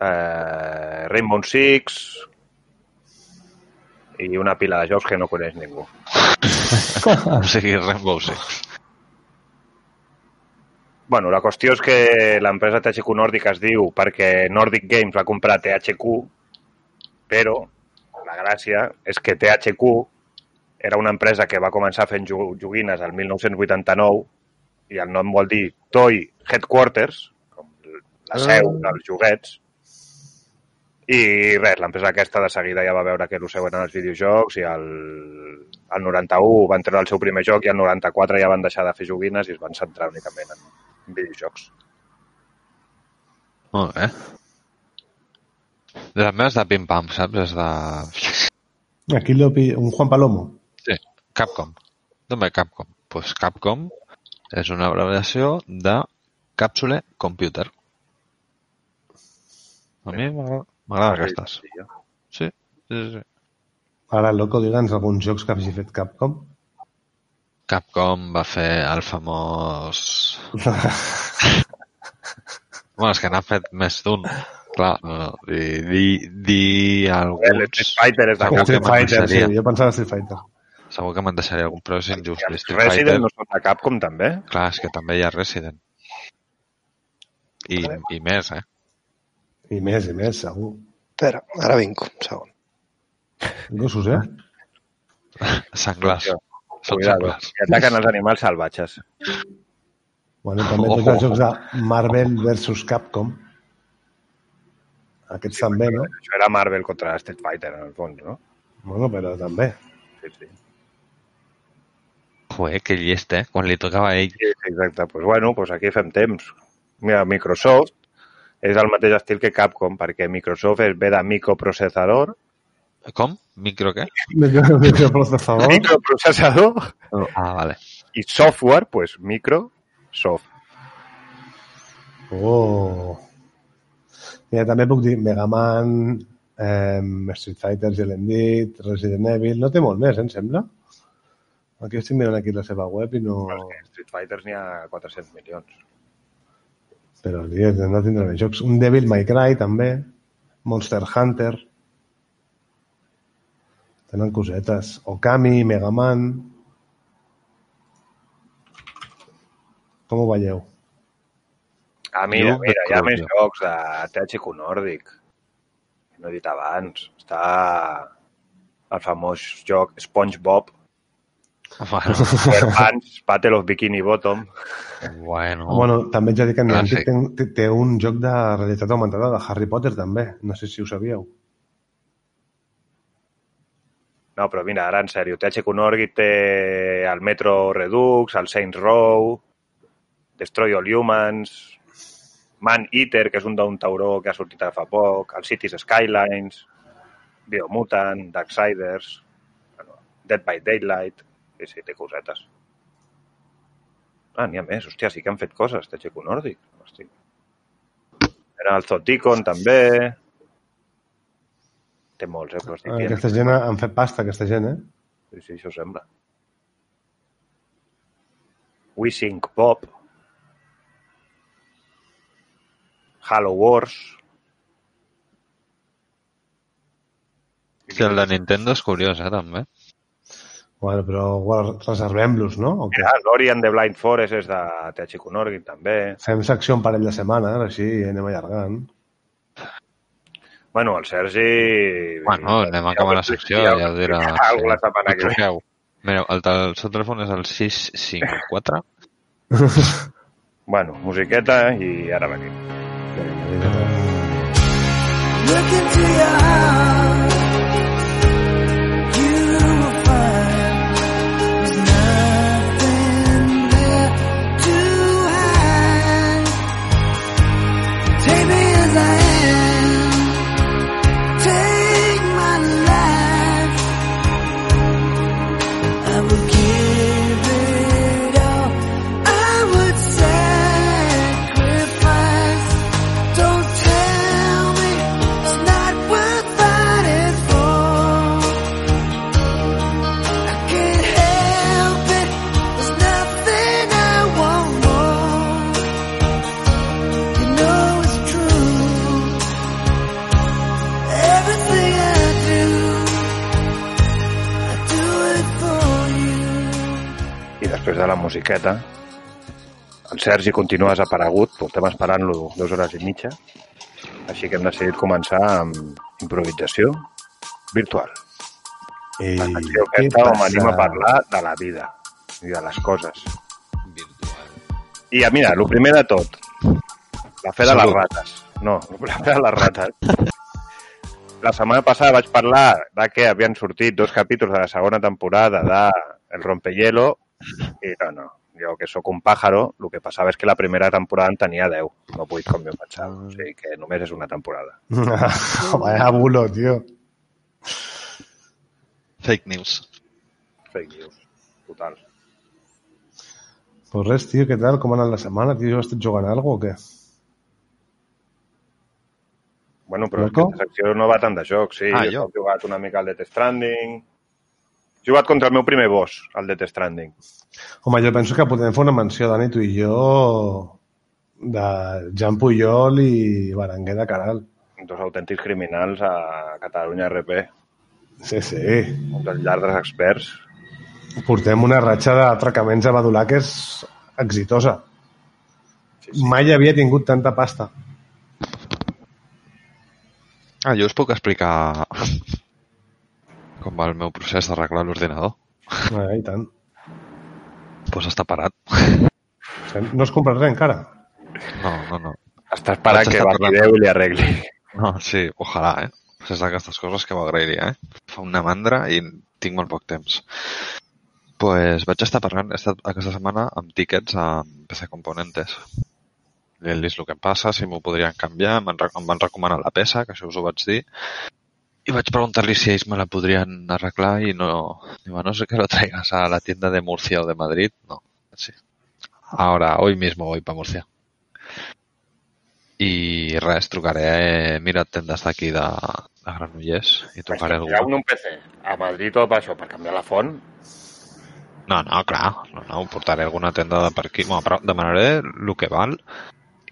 Eh, Rainbow Six i una pila de jocs que no coneix ningú. O sigui, Rainbow Six. Bueno, la qüestió és que l'empresa THQ Nordic es diu perquè Nordic Games va comprar THQ, però la gràcia és que THQ era una empresa que va començar fent jo- joguines el 1989 i el nom vol dir Toy Headquarters, com la seu Ah. dels joguets, i res, l'empresa aquesta de seguida ja va veure que el seu eren els videojocs i el, el 91 van treure el seu primer joc i el 94 ja van deixar de fer joguines i es van centrar únicament en videojocs. Molt bé. De les meves de pim-pam, saps? És de... Aquí lo pi- un Juan Palomo. Sí, Capcom. D'on ve Capcom? Pues Capcom és una abreviació de Capsule Computer. A mi m'agrada m'agrada aquestes. Sí, sí, sí. Ara, loco, digue'ns alguns jocs que hagi fet Capcom. Capcom va fer el famós... bueno, és que n'ha fet més d'un. Clar, no, di, di, di El alguns... Street Fighter és Segur que Street Fighter, sí, jo pensava Street Fighter. Segur que me'n deixaria algun, però és injust. Els Street Fighter, Resident no són de Capcom, també? clar, és que també hi ha Resident. I, i més, eh? I més, i més, segur. Espera, ara vinc, un segon. Gossos, eh? Senglars. Són senglars. que ataquen els animals salvatges. Bueno, també tots els jocs de Marvel versus Capcom. Aquests també, no? Això era Marvel contra Street Fighter, en el fons, no? Bueno, però també. Sí, sí. Joder, que llest, eh? Quan li tocava a ell. Sí, sí, exacte. Pues bueno, pues aquí fem temps. Mira, Microsoft és el mateix estil que Capcom, perquè Microsoft és ve de microprocessador. Com? Micro què? Microprocessador. Microprocessador Ah, vale. i software, pues Microsoft. Oh. Mira, també puc dir Mega Man, eh, Street Fighter, l'hem dit, Resident Evil... No té molt més, eh, em sembla? Aquí estic mirant aquí la seva web i no... Street Fighters n'hi ha 400 milions. Però dies, no tindrà més jocs. Un Devil May Cry, també. Monster Hunter. Tenen cosetes. Okami, Mega Man... Com ho veieu? Ah, mira, Jo mira, hi ha més jocs de THQ Nordic. No he dit abans. Està el famós joc SpongeBob, Bueno, SquarePants, Battle of Bikini Bottom. bueno. Bueno, també ets a dir que Niantic té, té, té un joc de realitat augmentada de Harry Potter, també. No sé si ho sabíeu. No, però mira, ara en sèrio, THQ Nordic té el Metro Redux, el Saints Row, Destroy All Humans, Man Eater, que és un d'un tauró que ha sortit ara fa poc, el Cities Skylines, Biomutant, Darksiders, bueno, Dead by Daylight, sí, sí, té cosetes. Ah, n'hi ha més, hòstia, sí que han fet coses, THQ Nordic. Hosti. Era el Zoticon, també. Té molts, eh, però estic dient. Aquesta gent ha- han fet pasta, aquesta gent, eh? Sí, sí, això sembla. We Sing Pop. Halo Wars. Sí, el de Nintendo és curiós, eh, també. Bueno, però reservem-los, no? O què? Mira, l'Ori and the Blind Forest és de THQ Nordic, també. Fem secció un parell de setmanes, així anem allargant. Bueno, el Sergi... Bueno, anem a acabar la secció, Ja ja ho dirà. Alguna setmana que ve. Mireu, el, el seu telèfon és el 654 Bueno, musiqueta i ara venim. Look into your heart. Després de la musiqueta, El Sergi continua desaparegut, portem esperant-lo dues hores i mitja, així que hem decidit començar amb improvisació virtual. I La secció aquesta on venim a parlar de la vida i de les coses. Virtual. I mira, el primer de tot, la fe de les rates. No, la fe de les rates. La setmana passada vaig parlar de que havien sortit dos capítols de la segona temporada de El Rompehielo i no, no, jo que sóc un pàjaro, el que passava és que la primera temporada en tenia 10, no 8 com jo pensava. O sigui que només és una temporada. Vaya bulo, tio. Fake news. Fake news, total. Pues res, tio, què tal? Com ha anat la setmana? Tio, has estat jugant a alguna o què? Bueno, però Loco? aquesta secció no va tant de joc, sí. Ah, jo. he jugat una mica al Death Stranding. Jugat contra el meu primer boss, al Death Stranding. Home, jo penso que podem fer una menció, Dani, tu i jo, de Jan Puyol i Berenguer de Caral. Dos autèntics criminals a Catalunya RP. Sí, sí. Un dels lladres experts. Portem una ratxa d'atracaments a Badulà que és exitosa. Sí, sí. Mai havia tingut tanta pasta. Ah, jo us puc explicar com va el meu procés d'arreglar l'ordinador. Ah, I tant. Doncs pues està parat. No has comprat res encara? No, no, no. Està esperant Vaig que i li arregli. No, sí, ojalà, eh? És d'aquestes coses que m'agrairia, eh? Fa una mandra i tinc molt poc temps. pues vaig estar parlant he estat aquesta setmana amb tíquets a PC Componentes. I he vist el que em passa, si m'ho podrien canviar, em van, re- em van recomanar la peça, que això us ho vaig dir, y vaig preguntar-li si ells me la podrien arreglar i no... Digo, "A no sé que lo traigas a la tienda de Murcia o de Madrid. No, sí. Ahora, hoy mismo voy para Murcia. I res, trucaré, mira tendes d'aquí de, de Granollers i trucaré algú. Un, PC a Madrid o per això, per canviar la font. No, no, clar, no, no, portaré alguna tenda de per aquí. Bueno, però demanaré el que val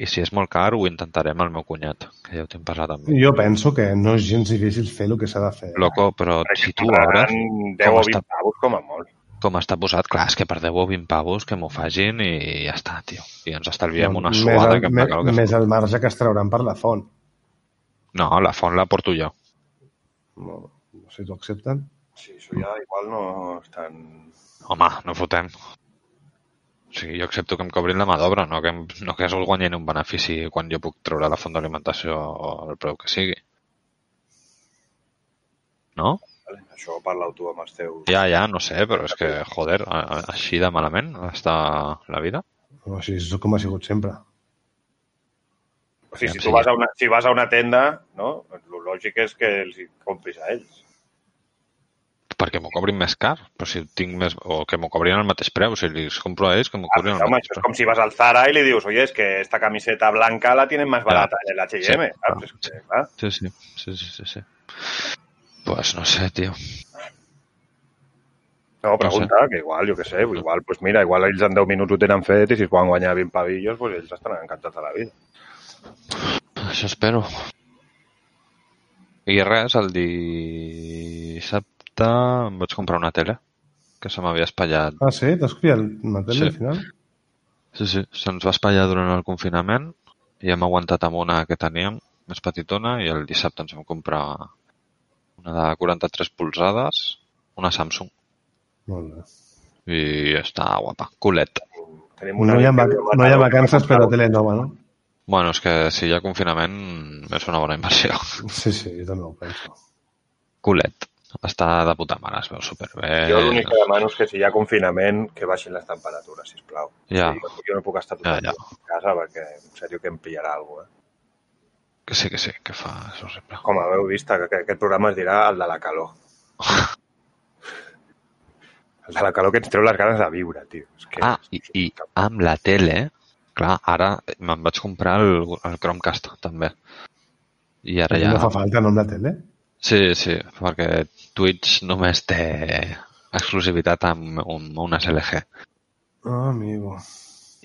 i si és molt car ho intentaré amb el meu cunyat, que ja ho tinc passat amb. Jo penso que no és gens difícil fer el que s'ha de fer. Loco, però si tu obres, cobraran 10 com o està? 20 pavos com a molt. com està posat, clar, és que per 10 o 20 pavos que m'ho fagin i ja està, tio. I ens estalviem una més suada el, que me, el que més el marge que es trauran per la font. No, la font la porto jo. No, no sé si t'ho accepten. Sí, això ja igual no és tan... Home, no fotem. O sigui, jo accepto que em cobrin la mà d'obra, no que, em, no que es guanyin un benefici quan jo puc treure la font d'alimentació al preu que sigui. No? Vale? Això parla tu amb els teus... Ja, ja, no sé, però és que, joder, així de malament està la vida. O així és com ha sigut sempre. O sigui, si tu vas a una, si vas a una tenda, no? el lògic és que els compris a ells. Perquè m'ho cobrin més car, però si tinc més... O que m'ho cobrin al mateix preu, si els compro a ells, que m'ho Ah, cobrin al home, mateix això és preu. com si vas al Zara y le dius, oye, es que esta camiseta blanca la tienen más barata en el H&M. Sí. saps? És que, clar, Sí, sí, sí, sí, sí, sí. Pues no sé, tio. No, pregunta, que igual, jo què sé, igual, pues mira, igual ells en 10 minuts ho tenen fet i si es poden guanyar 20 pavillos, pues ells estaran encantats de la vida. Això espero. I res, el dissabte em vaig comprar una tele que se m'havia espatllat. Ah, sí? T'has criat una tele Sí. al final? Sí, sí, se'ns va espatllar durant el confinament i hem aguantat amb una que teníem, més petitona, i el dissabte ens vam comprar una de 43 polzades, una Samsung, Molt bé. i està guapa, culet. Tenim No hi ha, a no hi ha vacances, però va tele nova, no? Bueno, és que si hi ha confinament és una bona inversió. Sí, sí, jo també ho penso. Culet. Està de puta mare, es veu superbé. Jo l'únic que demano és que si hi ha confinament, que baixin les temperatures, sisplau. Ja. O sigui, jo no puc estar tot Ja, ja. a casa perquè, en sèrio, que em pillarà alguna cosa. Eh? Que sí, que sí, que fa... És horrible. Com haveu vist, que que aquest programa es dirà el de la calor. El de la calor que ens treu les ganes de viure, tio. És que Ah, i, i amb la tele, clar, ara me'n vaig comprar el, el Chromecast, també. I ara ja... No fa falta, no, amb la tele? Sí, sí, perquè Twitch només té exclusivitat amb, amb unes LG. Ah, amigo.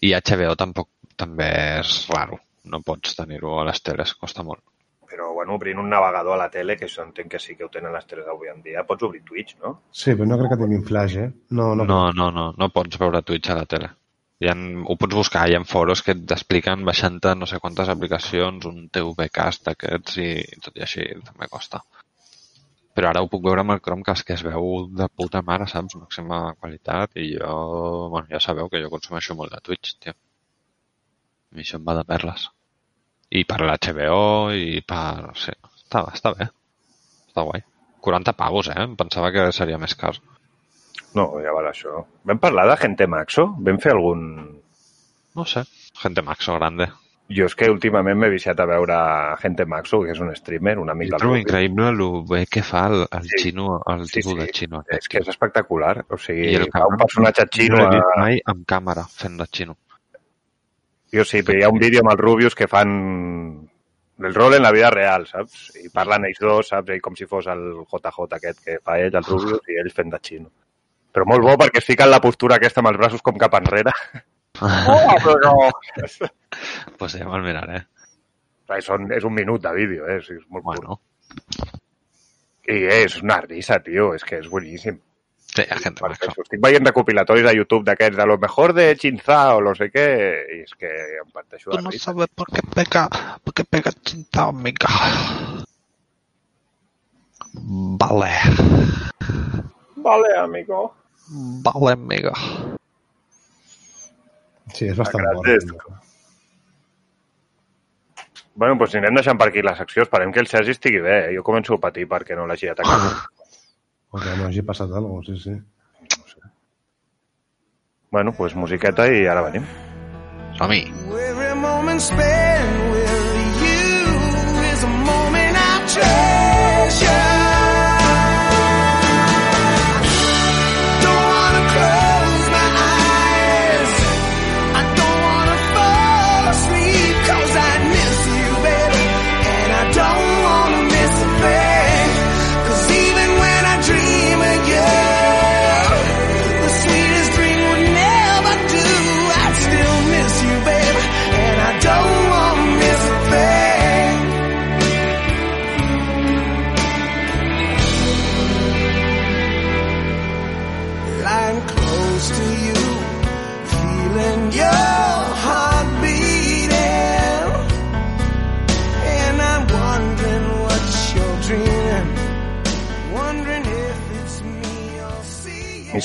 I HBO tampoc també és raro. No pots tenir-ho a les teles, costa molt. Però, bueno, obrint un navegador a la tele, que això entenc que sí que ho tenen les teles d'avui en dia, pots obrir Twitch, no? Sí, però no crec que tinguin flash, eh? No, no. No, no, no, no pots veure Twitch a la tele. Hi ha, ho pots buscar, hi ha foros que t'expliquen baixant-te no sé quantes aplicacions, un TVcast d'aquests i tot i així també costa. Però ara ho puc veure amb el Chromecast, que es veu de puta mare, saps? Màxima qualitat i jo... Bueno, ja sabeu que jo consumeixo molt de Twitch, tio. A mi això em va de perles. I per l'HBO i per... Sí, està, està bé. Està guai. 40 pavos, eh? Em pensava que seria més car. No, ja val això. Vam parlar de Gente Maxo? Vam fer algun... No sé. Gente Maxo grande. Jo és que últimament m'he viciat a veure Gente Maxo, que és un streamer, un amic Jo trobo increïble el bé que fa el, el Sí. xino, el Sí, tipus sí. de xino. És que és espectacular. O sigui, I el fa un personatge xino... No l'he vist A... mai amb càmera fent de xino. Jo sí, però hi ha un vídeo amb els Rubius que fan el rol en la vida real, saps? I parlen ells dos, saps? Ell com si fos el JJ aquest que fa ell, el Rubius, i ells fent de xino. Però molt bo perquè es fiquen la postura aquesta amb els braços com cap enrere. Oh, però... pues ja me'l miraré. Clar, Són, és un minut de vídeo, eh? És molt curt. Bueno, I és una risa, tio, és que és boníssim. sí, Perquè Maxo. això, estic veient recopilatoris de YouTube d'aquests, de lo mejor de Chinza o no sé què, i és que em parteixo de risa. sabes por qué pega, por qué pega tinta, amiga. Vale, Vale, amigo. vale, amiga. Sí, és bastant bo. Agradezco. Bueno, doncs anirem deixant per aquí la secció. Esperem que el Sergi estigui bé. eh? Jo començo a patir perquè no l'hagi atacat. O que no hagi passat alguna cosa, sí, sí. bueno, doncs musiqueta i ara venim. Som-hi. Every moment spent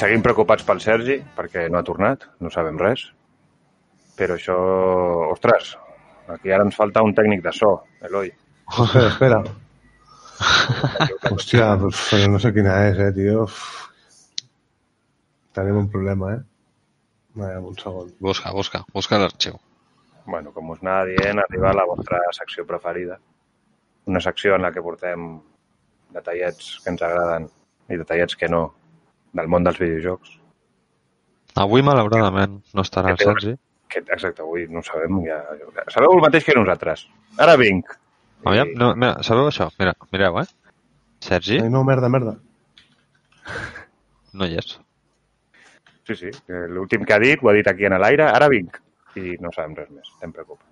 seguim preocupats pel Sergi, perquè no ha tornat, no sabem res. Però això... Ostres, aquí ara ens falta un tècnic de so, Eloi. Espera, espera. Hòstia, però no sé quina és, eh, tio. Uf. Tenim un problema, eh? Vaya, un segon. Busca, busca, busca l'arxiu. Bueno, com us anava dient, arriba la vostra secció preferida. Una secció en la que portem detallets que ens agraden i detallets que no del món dels videojocs. Avui, malauradament, no estarà el Sergi. Que, exacte, avui no ho sabem. Ja, sabeu el mateix que nosaltres. Ara vinc. Aviam, no, mira, sabeu això? Mira, mireu, eh? Sergi Ai, no, merda, merda. no hi és. Sí, sí. eh, L'últim que ha dit ho ha dit aquí en l'aire. Ara vinc. I no sabem res més. Estem preocupats.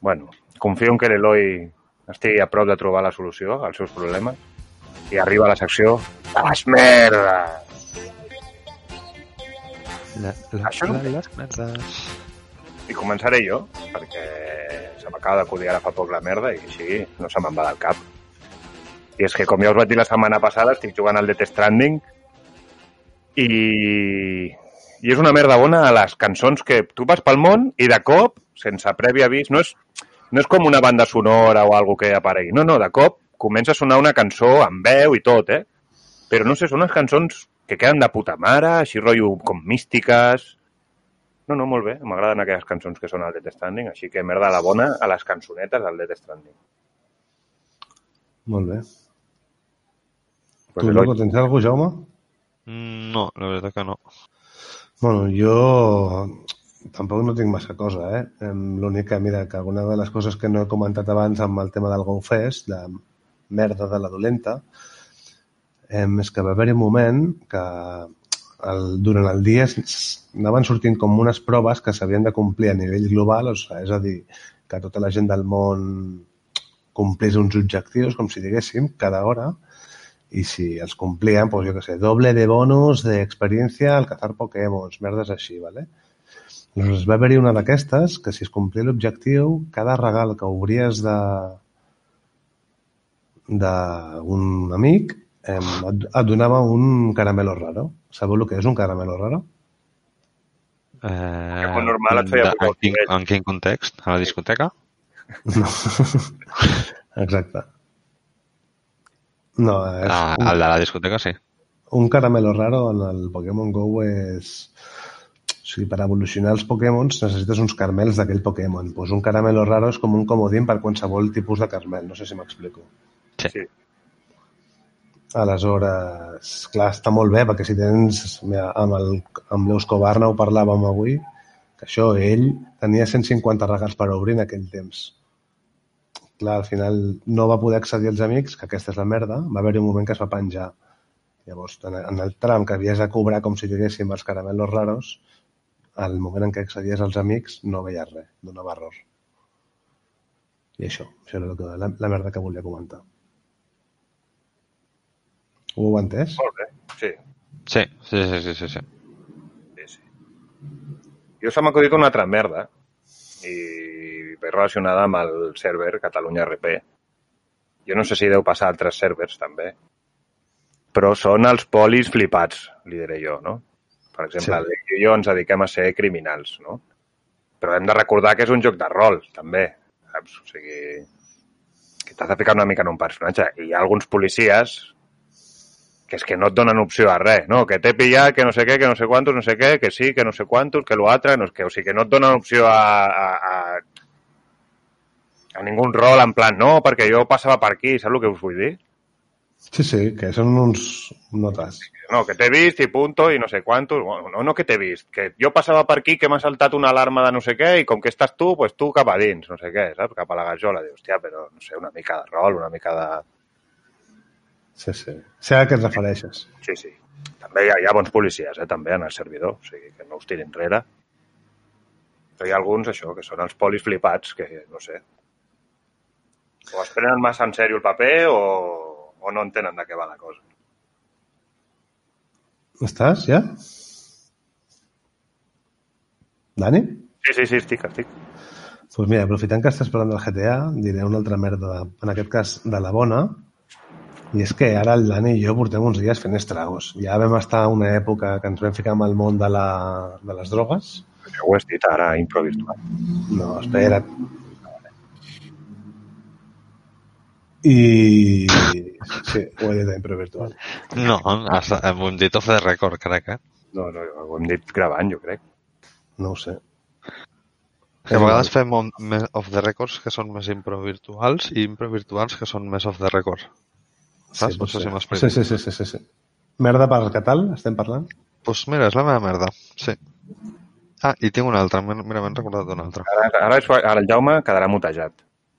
Bueno, confio en que l'Eloi estigui a prop de trobar la solució als seus problemes i arriba a la secció de les merdes. La, la, Això no la, les merdes. I començaré jo, perquè se m'acaba d'acudir ara fa poc la merda i així no se me'n va del cap. I és que, com ja us vaig dir la setmana passada, estic jugant al Death Stranding i, i és una merda bona a les cançons que tu vas pel món i de cop, sense previ avís, no és, no és com una banda sonora o algo que aparegui. No, no, de cop comença a sonar una cançó amb veu i tot, eh? Però no sé, són unes cançons que queden de puta mare, així rotllo com místiques, no, no, molt bé. M'agraden aquelles cançons que són al Death Stranding, així que merda la bona a les cançonetes del Death Stranding. Molt bé. Pues tu, loco, tens alguna cosa, Jaume? Mm, No, la veritat que no. Bueno, jo tampoc no tinc massa cosa, eh? L'únic que, mira, que alguna de les coses que no he comentat abans amb el tema del GoFest, de merda de la dolenta, em, és que va haver-hi un moment que el, durant el dia anaven sortint com unes proves que s'havien de complir a nivell global, o sigui, és a dir, que tota la gent del món complís uns objectius, com si diguéssim, cada hora, i si els complien, doncs jo què sé, doble de bonus d'experiència al cazar Pokémon, merdes així, ¿vale? Aleshores, va haver-hi una d'aquestes que si es complia l'objectiu, cada regal que obries de d'un amic eh, et, et donava un caramelo raro. Sabeu el que és un caramelo raro? Eh, Pokémon normal et feia de- en, quin, en quin context? A la discoteca? No. Exacte. No, és Ah, un, el de la discoteca sí. un caramelo raro en el Pokémon GO és... O sigui, per evolucionar els Pokémons necessites uns caramels d'aquell Pokémon. Pues un caramelo raro és com un comodín per qualsevol tipus de caramel. No sé si m'explico. Sí. Sí. Aleshores, clar, està molt bé, perquè si tens... Mira, amb el- amb l'Euscobarna ho parlàvem avui, que això, ell tenia 150 regals per obrir en aquell temps. Clar, al final no va poder accedir als amics, que aquesta és la merda, va haver-hi un moment que es va penjar. Llavors, en el tram que havies de cobrar com si diguéssim els caramelos raros, al moment en què accedies als amics no veies res, donava error. I això, això era la, la merda que volia comentar. Ho heu entès? Molt bé, sí. Sí, sí, sí, sí, sí. sí. sí, sí. Jo se m'ha acudit una altra merda i ve relacionada amb el server Catalunya RP. Jo no sé si deu passar a altres servers també, però són els polis flipats, li diré jo, no? Per exemple, Sí. el i jo ens dediquem a ser criminals, no? Però hem de recordar que és un joc de rol, també, saps? O sigui, que t'has de ficar una mica en un personatge. I hi ha alguns policies que és que no et donen opció a res, no? Que t'he pillat, que no sé què, que no sé quantos, no sé què, que sí, que no sé quantos, que l'altre, no, que, o sigui, que no et donen opció a, a, a, a ningú rol en plan, no, perquè jo passava per aquí, saps el que us vull dir? Sí, sí, que són uns notes. No, que t'he vist i punto i no sé quantos. Bueno, no, no que t'he vist, que jo passava per aquí, que m'ha saltat una alarma de no sé què i com que estàs tu, pues tu cap a dins, no sé què, saps? Cap a la gajola. Dius, hòstia, però no sé, una mica de rol, una mica de... Sí, sí. Sé a què et refereixes. Sí, sí. També hi ha, hi ha bons policies, eh, també, en el servidor, o sigui, que no us tirin enrere. Però hi ha alguns, això, que són els polis flipats, que, no sé, o es prenen massa en sèrio el paper o, o no entenen de què va la cosa. Estàs, ja? Dani? Sí, sí, sí, estic, estic. Doncs pues mira, aprofitant que estàs parlant del GTA, diré una altra merda, en aquest cas de la bona, i és que ara el Dani i jo portem uns dies fent estragos. Ja vam estar una època que ens vam ficar amb el món de, la, de les drogues. Ja ho has dit ara, improvirtual. No, espera't. I... Sí, ho he dit a. No, has, ho hem dit off the record, crec, eh? No, no, ho hem dit gravant, jo crec. No ho sé. Que a vegades fem on- off the records que són més improvirtuals i improvirtuals que són més off the record. Saps? No pot sé ser. si m'explico. Sí, sí, sí, sí, sí, sí. Merda per Catal, estem parlant? Doncs pues mira, és la meva merda, sí. Ah, i tinc una altra, mira, m'he recordat una altra. Ara, ara, és- ara el Jaume quedarà mutejat.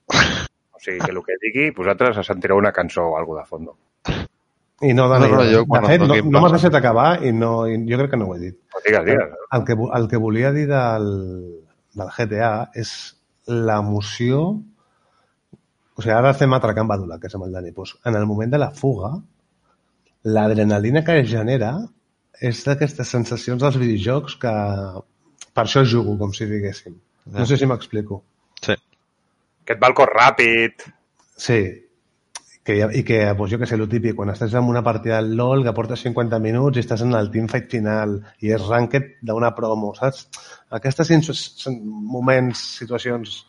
O sigui, que el que digui, vosaltres sentireu una cançó o alguna de fondo. I no, Dani, No, no, jo quan de fet, no, no m'has deixat acabar i no, i jo crec que no ho he dit. Però digues, digues. El que, el que volia dir del, del GTA és l'emoció... O sigui, ara fem atracar amb Badula, que és amb el Dani. Pues, en el moment de la fuga, l'adrenalina que es genera és d'aquestes sensacions dels videojocs que per això jugo, com si diguéssim. No sé si m'explico. Sí. Que et va el cor ràpid. Sí, que, i que, pues, jo que sé, el típic, quan estàs en una partida del LoL que portes 50 minuts i estàs en el teamfight final i és ranked d'una promo, saps? Aquestes moments, situacions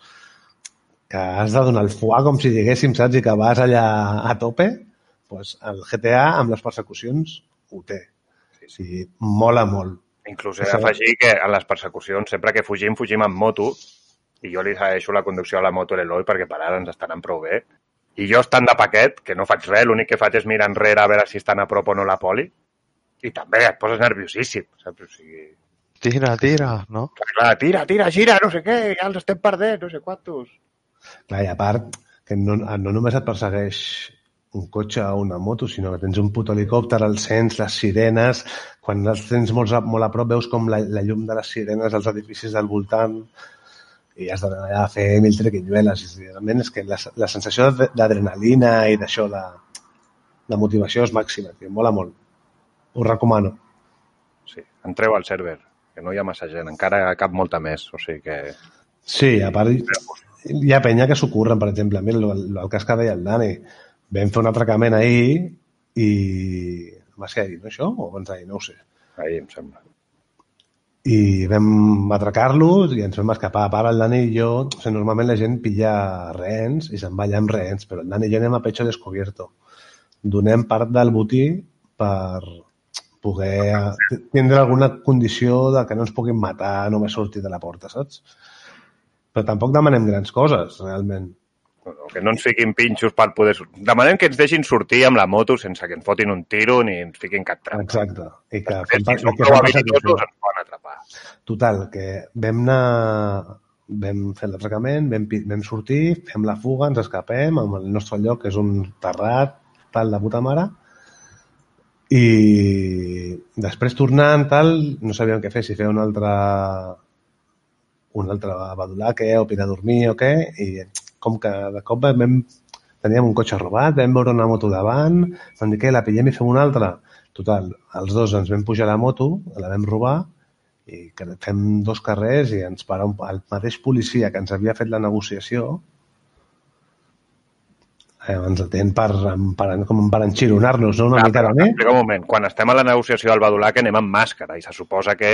que has de donar el foie, com si diguéssim, saps? I que vas allà a tope, pues, el GTA amb les persecucions ho té. Sí, sí. Sí, mola molt. Inclús he d'afegir que en les persecucions, sempre que fugim, fugim amb moto, i jo li segueixo la conducció a la moto a l'Eloi perquè per ara ens estan prou bé. I jo estant de paquet, que no faig res, l'únic que faig és mirar enrere a veure si estan a prop o no la poli, i també et poses nerviosíssim, saps? O sigui, Tira, tira, no? clar, tira, tira, gira, no sé què, ja els estem perdent, no sé quantos. Clar, i a part, que no, no només et persegueix un cotxe o una moto, sinó que tens un puto helicòpter, el sents, les sirenes, quan els tens molt, a- molt a prop veus com la, la llum de les sirenes als edificis del voltant i has d'anar allà a fer mil trequinyueles. I realment és que la, la sensació d'adrenalina i d'això, de, de motivació és màxima, tio, mola molt. Ho recomano. Sí, entreu al server. que no hi ha massa gent, encara cap molta més, o sigui que... Sí, a part, hi ha penya que s'ho curren, per exemple, a mi el, el cas que deia el Dani, vam fer un atracament ahir i va ser ahir, no això? O abans d'ahir, no ho sé. Ahir, em sembla. I vam atracar-los i ens vam escapar. A part, el Dani i jo, o sigui, normalment la gent pilla rehens i se'n va allà amb rehens, però el Dani i jo anem a pecho descobierto. Donem part del botí per poder tindre alguna condició de que no ens puguin matar només sortir de la porta, saps? Però tampoc demanem grans coses, realment. Bueno, que no ens fiquin pinxos per poder... Demanem que ens deixin sortir amb la moto sense que ens fotin un tiro ni ens fiquin cap trampa. Exacte. I que, Si fem, som i que prou ens poden atrapar. Total, que vam anar vam fer l'atracament, vam, vam sortir, fem la fuga, ens escapem, amb el nostre lloc, que és un terrat, tal, de puta mare, i després tornant, tal, no sabíem què fer, si fer un altre un altre badulaque o pinar a dormir o què, i com que de cop vam, teníem un cotxe robat, vam veure una moto davant, vam dir que la pillem i fem una altra. Total, els dos ens vam pujar a la moto, la vam robar, i que fem dos carrers i ens para un, el mateix policia que ens havia fet la negociació eh, ens atén per, per, com per enxironar-nos no? una Clar, mica però mi. Explica un moment. Quan estem a la negociació del Badulac anem amb màscara i se suposa que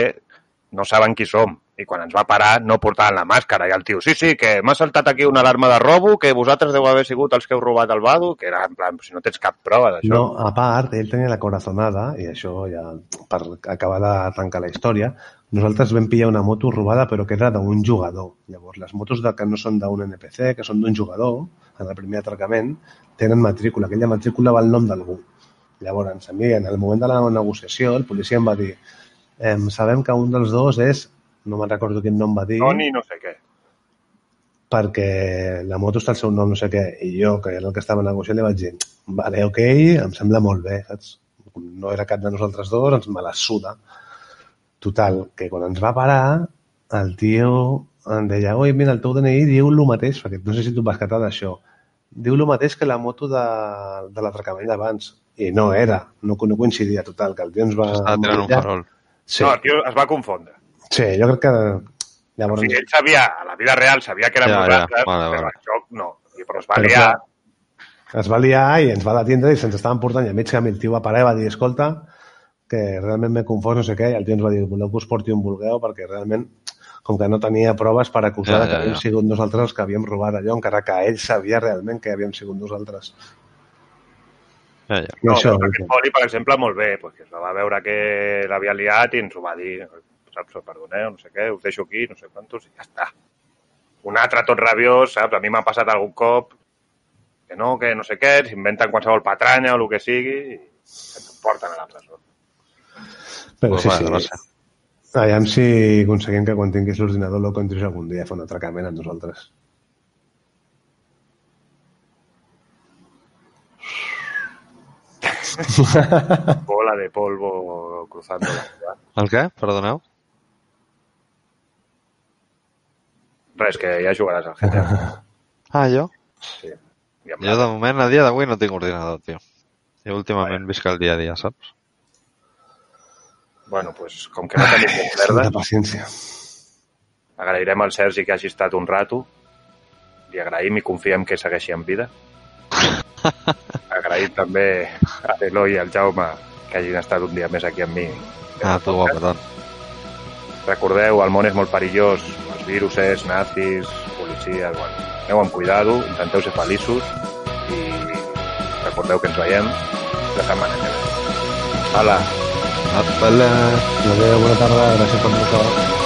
no saben qui som. I quan ens va parar no portaven la màscara. I el tio, sí, sí, que m'ha saltat aquí una alarma de robo, que vosaltres deu haver sigut els que heu robat el Badu, que era en plan, si no tens cap prova d'això. No, a part, ell tenia la corazonada, i això ja, per acabar de tancar la història, nosaltres vam pillar una moto robada però que era d'un jugador. Llavors, les motos de, que no són d'un NPC, que són d'un jugador, en el primer atracament, tenen matrícula. Aquella matrícula va al nom d'algú. Llavors, a mi, en el moment de la negociació, el policia em va dir em, sabem que un dels dos és, no me'n recordo quin nom va dir, Toni no sé què. perquè la moto està al seu nom, no sé què, i jo, que era el que estava negociant, li vaig dir, vale, ok, em sembla molt bé, saps? No era cap de nosaltres dos, ens me la suda. Total, que quan ens va parar, el tio em deia, oi, mira, el teu DNI diu el mateix, perquè no sé si tu vas catar d'això, diu el mateix que la moto de, de l'atracament d'abans. I no era, no, no coincidia, total, que el tio ens va... Estava tirant un farol. Sí, No, el tio es va confondre. sí, jo crec que... O Llavors, sigui, ell sabia, a la vida real sabia que érem Ja, ja, nosaltres, vale, però vale. el joc no. I, però es va Però liar. clar, es va liar i ens va atendre i se'ns estaven portant i a mig camí el tio va parar i va dir escolta, que realment m'he confós, no sé què, i el tio ens va dir voleu que us porti on vulgueu perquè realment com que no tenia proves per acusar Ja, ja, que ja, havíem ja. sigut nosaltres els que havíem robat allò, encara que ell sabia realment que havíem sigut nosaltres. Ja, ja. No, això, però aquest poli, per exemple, molt bé, perquè es va veure que l'havia liat i ens ho va dir, saps, perdoneu, no sé què, us deixo aquí, no sé quantos, i ja està. Un altre tot rabiós, saps? A mi m'ha passat algun cop que no, que no sé què, s'inventen qualsevol patranya o el que sigui i ens porten a la presó. però Pues sí, sí. gràcies. Aviam si aconseguim que quan tinguis l'ordinador lo entris algun dia a fer un atracament amb nosaltres. Bola de polvo cruzando la ciudad. El què? Perdoneu? Res, que ja jugaràs al GTA. Ah, jo? Sí. I Jo de moment, a dia d'avui, no tinc ordinador, tio. Jo últimament visc el dia a dia, saps? Bueno, pues, com que no tenim temps Molta verda, paciència. agrairem al Sergi que hagi estat un rato. Li agraïm i confiem que segueixi en vida. Agraïm també a l'Eloi i al Jaume que hagin estat un dia més aquí amb mi. Ah, tu, guapetón. Recordeu, el món és molt perillós, els viruses, nazis, policies, bueno, aneu amb cuidado, intenteu ser feliços i recordeu que ens veiem la setmana que ve. Hola! Apa, la... Adéu, bona tarda, gràcies per trucar.